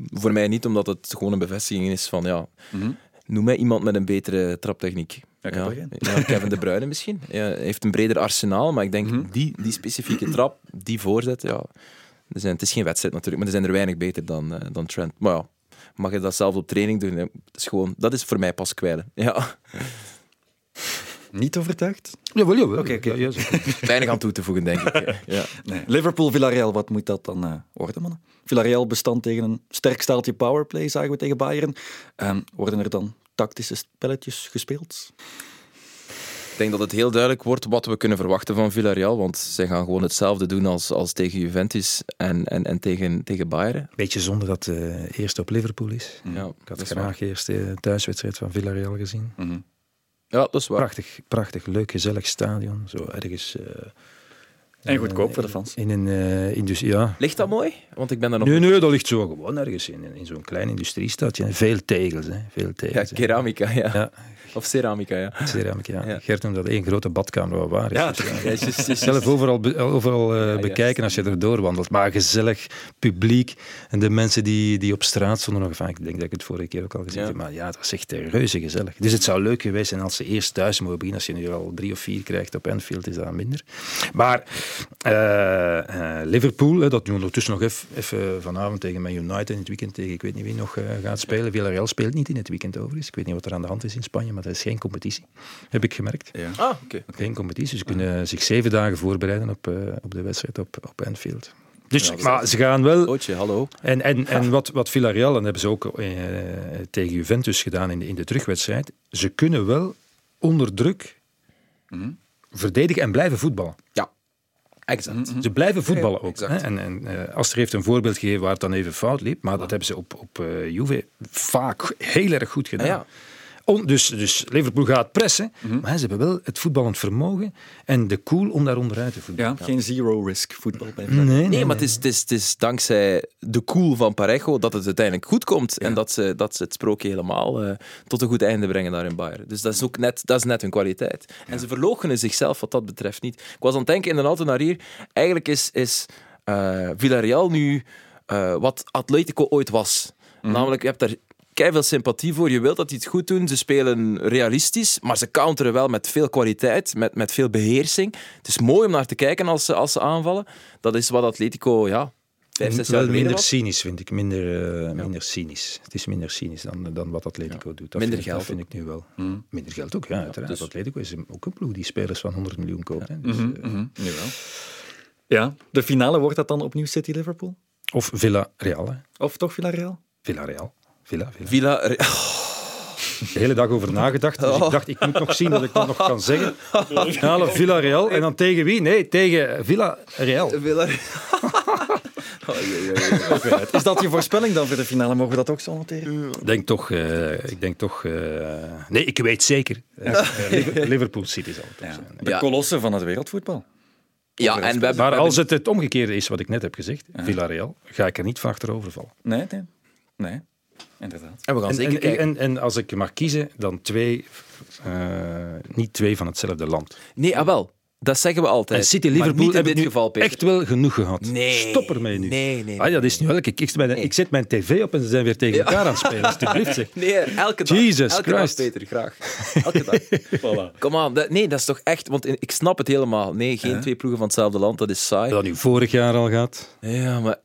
Voor mij niet, omdat het gewoon een bevestiging is van, ja, mm -hmm. noem mij iemand met een betere traptechniek. Ja, ja, ja, Kevin De Bruyne misschien. Ja, heeft een breder arsenaal, maar ik denk, mm -hmm. die, die specifieke trap, die voorzet, ja, er zijn, het is geen wedstrijd natuurlijk, maar er zijn er weinig beter dan, uh, dan Trent. Maar ja, mag je dat zelf op training doen? Dat is, gewoon, dat is voor mij pas kwijlen. Ja. Niet overtuigd? Jawel, jawel. Oké, okay, Weinig aan toe te voegen, denk ik. Ja. Nee. Liverpool-Villarreal, wat moet dat dan uh, worden, mannen? Villarreal bestand tegen een sterk staaltje powerplay, zagen we tegen Bayern. Um, worden er dan tactische spelletjes gespeeld? Ik denk dat het heel duidelijk wordt wat we kunnen verwachten van Villarreal, want zij gaan gewoon hetzelfde doen als, als tegen Juventus en, en, en tegen, tegen Bayern. Beetje zonder dat het uh, eerst op Liverpool is. Ja, ik had graag eerst de thuiswedstrijd van Villarreal gezien. Mm -hmm. Ja, dat is waar. Prachtig, prachtig leuk, gezellig stadion. Zo ergens... En goedkoop voor de fans. In een uh, industrie, ja. Ligt dat mooi? Want ik ben daar nog... Nee, nee, dat ligt zo gewoon ergens in, in zo'n klein industriestadje. Veel tegels, hè. Veel tegels. Ja, keramica, ja. ja. Of ceramica, ja. Ceramica, ja. ja. Gert noemt dat één grote badkamer wat waar is. Ja, dus, ja. just, just, just. Zelf overal, be, overal uh, bekijken als je er doorwandelt. Maar gezellig, publiek. En de mensen die, die op straat stonden nog... Enfin, ik denk dat ik het vorige keer ook al gezien heb. Maar ja, dat is echt reuze gezellig. Dus het zou leuk geweest zijn als ze eerst thuis mogen beginnen. Als je nu al drie of vier krijgt op Enfield, is dat minder. Maar Eh, eh, Liverpool, hè, dat nu ondertussen nog even, even vanavond tegen Man United in het weekend tegen ik weet niet wie nog eh, gaat spelen. Villarreal speelt niet in het weekend overigens. Ik weet niet wat er aan de hand is in Spanje, maar dat is geen competitie. Heb ik gemerkt. Ah, oké. Geen competitie. Ze kunnen zich zeven dagen voorbereiden op, eh, op de wedstrijd op, op Anfield. Dus, Ja, maar ze gaan wel... Ootje, hallo. En, en, en wat, wat Villarreal, en dat hebben ze ook eh, tegen Juventus gedaan in de, in de terugwedstrijd, ze kunnen wel onder druk verdedigen en blijven voetballen. Ja, exact. Ze blijven voetballen ook. Hè? En, en eh, Aster heeft een voorbeeld gegeven waar het dan even fout liep, maar dat hebben ze op, op eh, Juve vaak heel erg goed gedaan. Ah, ja. On- dus, dus Liverpool gaat pressen, maar ze hebben wel het voetballend vermogen en de cool om daar onderuit te voetballen. Ja, geen zero-risk voetbal bij Nee, nee, Nee, maar het is, het, is, het is dankzij de cool van Parejo dat het uiteindelijk goed komt. En dat ze, dat ze het sprookje helemaal eh, tot een goed einde brengen daar in Bayern. Dus dat is ook net, dat is net hun kwaliteit. En ze verloochenen zichzelf wat dat betreft niet. Ik was aan het denken in de auto naar hier. Eigenlijk is, is eh, Villarreal nu eh, wat Atletico ooit was. Namelijk, je hebt daar veel sympathie voor. Je wilt dat die het goed doen. Ze spelen realistisch, maar ze counteren wel met veel kwaliteit, met, met veel beheersing. Het is mooi om naar te kijken als ze, als ze aanvallen. Dat is wat Atletico, ja, vijf, wel minder was. cynisch, vind ik. Minder, eh, minder cynisch. Het is minder cynisch dan, dan wat Atletico doet. Dat Minder vind, geld vind ik nu wel. Minder geld ook, ja. uiteraard. dus- Atletico is ook een ploeg die spelers van 100 miljoen koopt. hè. Dus, Mhm, eh, mhm, jawel. Ja, de finale wordt dat dan opnieuw City-Liverpool? Of Villarreal. hè. Of toch Villarreal? Villarreal. Villa, Villa. Villa, De hele dag over nagedacht. Dus Oh. ik dacht, ik moet nog zien dat ik dat nog kan zeggen. Finale Villarreal. En dan tegen wie? Nee, tegen Villarreal. Villa... Is dat je voorspelling dan voor de finale? Mogen we dat ook zo noteren? Ik denk toch... eh, ik denk toch eh, nee, ik weet zeker. Eh, Liver- Liverpool City zal het toch zijn. De kolossen van het wereldvoetbal. Ja, en we hebben... Maar als het het omgekeerde is wat ik net heb gezegd, Villarreal, ga ik er niet van achterover vallen. Nee, nee. Nee, inderdaad. En we gaan En, zeker en, kijken. en, en als ik mag kiezen, dan twee, eh, niet twee van hetzelfde land. Nee, ah wel. Dat zeggen we altijd. En City Liverpool niet in heb dit geval, Peter. echt wel genoeg gehad. Nee. Stop ermee nu. Nee, nee, Ah, ja, dat is nu elke ik, ik, mijn- ik zet mijn tv op en ze zijn weer tegen elkaar aan het spelen. Alsjeblieft zeg. Nee, elke dag. Jesus elke Christ. dag, Peter, graag. Elke dag. Kom aan. dat- Nee, dat is toch echt... Want ik snap het helemaal. Nee, geen twee ploegen van hetzelfde land. Dat is saai. Dat nu vorig jaar al gaat. Ja, maar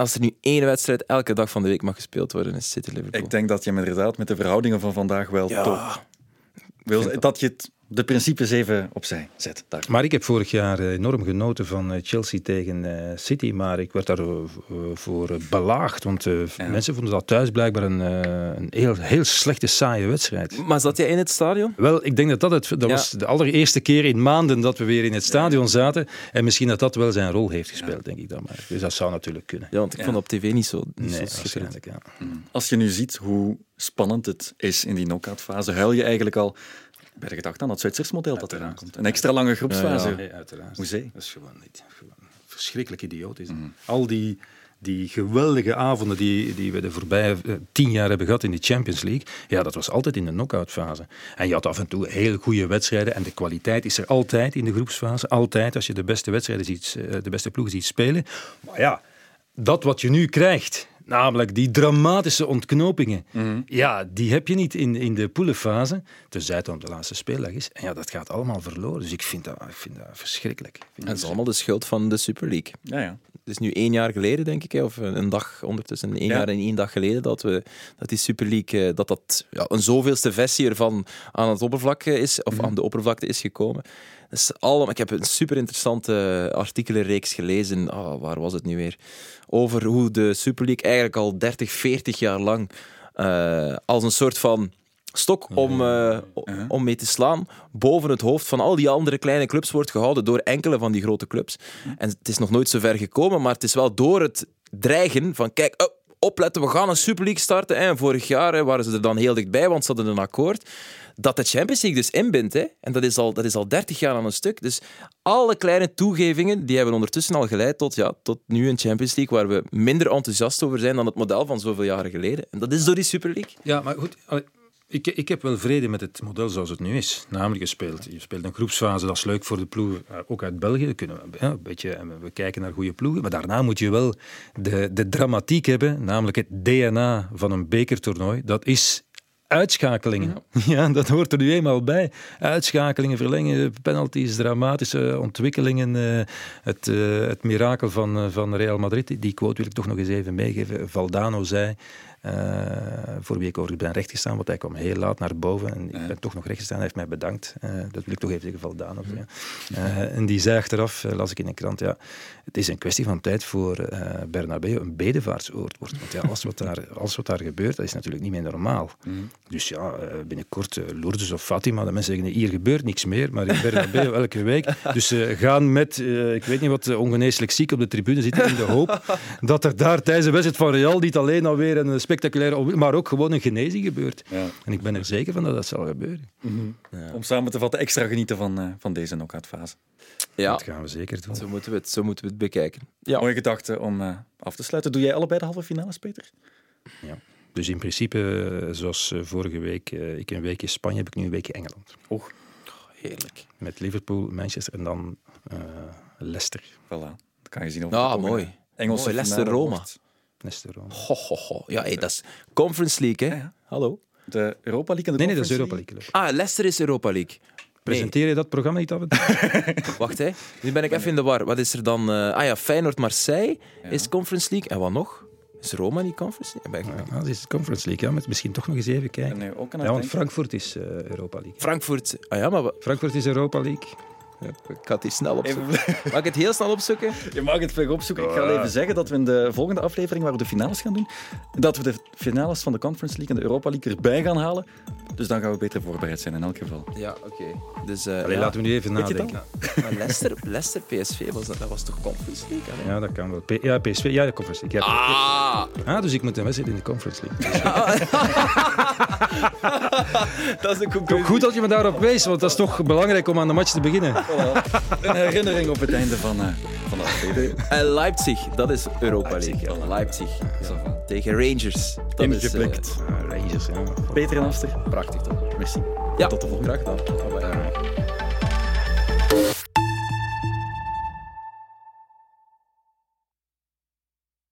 als er nu één wedstrijd elke dag van de week mag gespeeld worden, is City Liverpool. Ik denk dat je inderdaad met de verhoudingen van vandaag wel Ja. top... Wil, dat je het, de principes even opzij zet. Daar. Maar ik heb vorig jaar eh, enorm genoten van eh, Chelsea tegen eh, City, maar ik werd daarvoor belaagd, want mensen vonden dat thuis blijkbaar een, eh, een heel, heel slechte, saaie wedstrijd. Maar zat jij in het stadion? Wel, ik denk dat dat, het, dat Ja. was de allereerste keer in maanden dat we weer in het stadion zaten. En misschien dat dat wel zijn rol heeft gespeeld, denk ik dan maar. Dus dat zou natuurlijk kunnen. Ja, want ik vond op tv niet zo, niet Nee, zo schitterend. waarschijnlijk, ja. Als je nu ziet hoe spannend het is in die knock-out fase, huil je eigenlijk al bij de gedachte aan dat Zwitsers model dat eraan komt. Een extra lange groepsfase. Ja, nee, uiteraard. Hoezee. Dat is gewoon niet. Gewoon verschrikkelijk idioot is. Al die, die geweldige avonden die, die we de voorbije eh, tien jaar hebben gehad in de Champions League, ja, dat was altijd in de knock-out fase. En je had af en toe heel goede wedstrijden en de kwaliteit is er altijd in de groepsfase. Altijd als je de beste wedstrijden ziet, eh, de beste ploegen ziet spelen. Maar ja, dat wat je nu krijgt, namelijk die dramatische ontknopingen, ja, die heb je niet in, in de poelenfase, tenzij het op de laatste speeldag is. En ja, dat gaat allemaal verloren. Dus ik vind dat, ik vind dat verschrikkelijk. Ik vind En dat is allemaal de schuld van de Super League. Ja, ja. Het is nu één jaar geleden, denk ik, hè, of een dag ondertussen, één Ja. jaar en één dag geleden, dat, we, dat die Super League, eh, dat dat ja, een zoveelste versie ervan aan het oppervlak eh, is, of aan de oppervlakte is gekomen. Dus allemaal, ik heb een super interessante artikelenreeks gelezen, ah, waar was het nu weer, over hoe de Super League eigenlijk al 30, 40 jaar lang eh, als een soort van stok om, eh, om mee te slaan boven het hoofd van al die andere kleine clubs wordt gehouden door enkele van die grote clubs. En het is nog nooit zo ver gekomen, maar het is wel door het dreigen van kijk, oh, opletten, we gaan een Super League starten. En vorig jaar hè, waren ze er dan heel dichtbij, want ze hadden een akkoord. Dat de Champions League dus inbindt. Hè. En dat is, al, dat is al 30 jaar aan een stuk. Dus alle kleine toegevingen die hebben ondertussen al geleid tot, ja, tot nu een Champions League waar we minder enthousiast over zijn dan het model van zoveel jaren geleden. En dat is door die Super League. Ja, maar goed. Ik, ik heb wel vrede met het model zoals het nu is. Namelijk, je speelt, je speelt een groepsfase, dat is leuk voor de ploegen, ook uit België. Kunnen we, ja, een beetje, we kijken naar goede ploegen. Maar daarna moet je wel de, de dramatiek hebben, namelijk het DNA van een bekertoernooi. Dat is uitschakelingen. Ja. dat hoort er nu eenmaal bij. Uitschakelingen, verlengen, penalties, dramatische ontwikkelingen. eh, het, eh, het mirakel van, eh, van Real Madrid. Die quote wil ik toch nog eens even meegeven. Valdano zei... eh, voor wie ik overigens ben rechtgestaan, want hij kwam heel laat naar boven. En ik ben toch nog rechtgestaan, hij heeft mij bedankt. Eh, dat wil ik toch even zeggen, Valdano. Ja. Eh, en die zei achteraf, las ik in de krant, ja, het is een kwestie van tijd voor Bernabeu een bedevaartsoord wordt. Want ja, alles, wat daar, alles wat daar gebeurt, dat is natuurlijk niet meer normaal. Dus ja, binnenkort Lourdes of Fatima, de mensen zeggen, hier gebeurt niks meer, maar in Bernabeu elke week. Dus ze gaan met, ik weet niet wat, ongeneeslijk ziek op de tribune zitten in de hoop dat er daar tijdens de wedstrijd van Real niet alleen alweer een spectaculaire, maar ook gewoon een genezing gebeurt. En ik ben er zeker van dat dat zal gebeuren. Om samen te vatten, extra genieten van, eh, van deze knock-out fase. Ja. Dat gaan we zeker doen. Zo moeten we het, zo moeten we het bekijken. Ja. Mooie gedachte om eh, af te sluiten. Doe jij allebei de halve finales, Peter? Ja. Dus in principe, eh, zoals vorige week, eh, ik een weekje Spanje, heb ik nu een weekje Engeland. Och, heerlijk. Met Liverpool, Manchester en dan eh, Leicester. Voilà. Dan kan je zien of Ah, mooi. Engelse Mooi, Leicester Roma. wordt. Leicester Roma. Ho, ho, ho. Ja, hey, dat is Conference League, hè? Hallo? De Europa League en de Nee, nee, dat is Europa League. Ah, Leicester is Europa League. Presenteer je dat programma niet af en toe? Wacht, hè. Nu ben ik even in de war. Wat is er dan? eh, ah ja, Feyenoord-Marseille is Conference League. En wat nog? Is Roma niet Conference League? Ben ik- Ja, dat is Conference League, ja, maar misschien toch nog eens even kijken. Ook Ja, want. Frankfurt is eh, Europa League. Frankfurt. Ah ja, maar Frankfurt is Europa League. Ik ga het die snel opzoeken. Mag ik het heel snel opzoeken? Je mag het vlug opzoeken. Ik ga al even zeggen dat we in de volgende aflevering, waar we de finales gaan doen, dat we de finales van de Conference League en de Europa League erbij gaan halen. Dus dan gaan we beter voorbereid zijn in elk geval. Ja, oké. Dus, eh, Allee, ja. laten we nu even nadenken. Maar Leicester, Leicester PSV, was dat, dat was toch Conference League? Allee. Ja, dat kan wel. P- ja, PSV, ja, de Conference League. Ja, Ah! Ah, dus ik moet een wedstrijd in de Conference League. Dat is de Toch conclusie. goed dat je me daarop wees, want dat is toch belangrijk om aan de match te beginnen. Een herinnering op het einde van, eh, van de aflevering. En Leipzig, dat is Europa Leipzig, League. voilà. Leipzig. Tegen Rangers. Dat is, eh. Ah, Rangers, ja. Peter en Aster, prachtig toch? merci. Ja, Tot de volgende. graag gedaan. Bye-bye.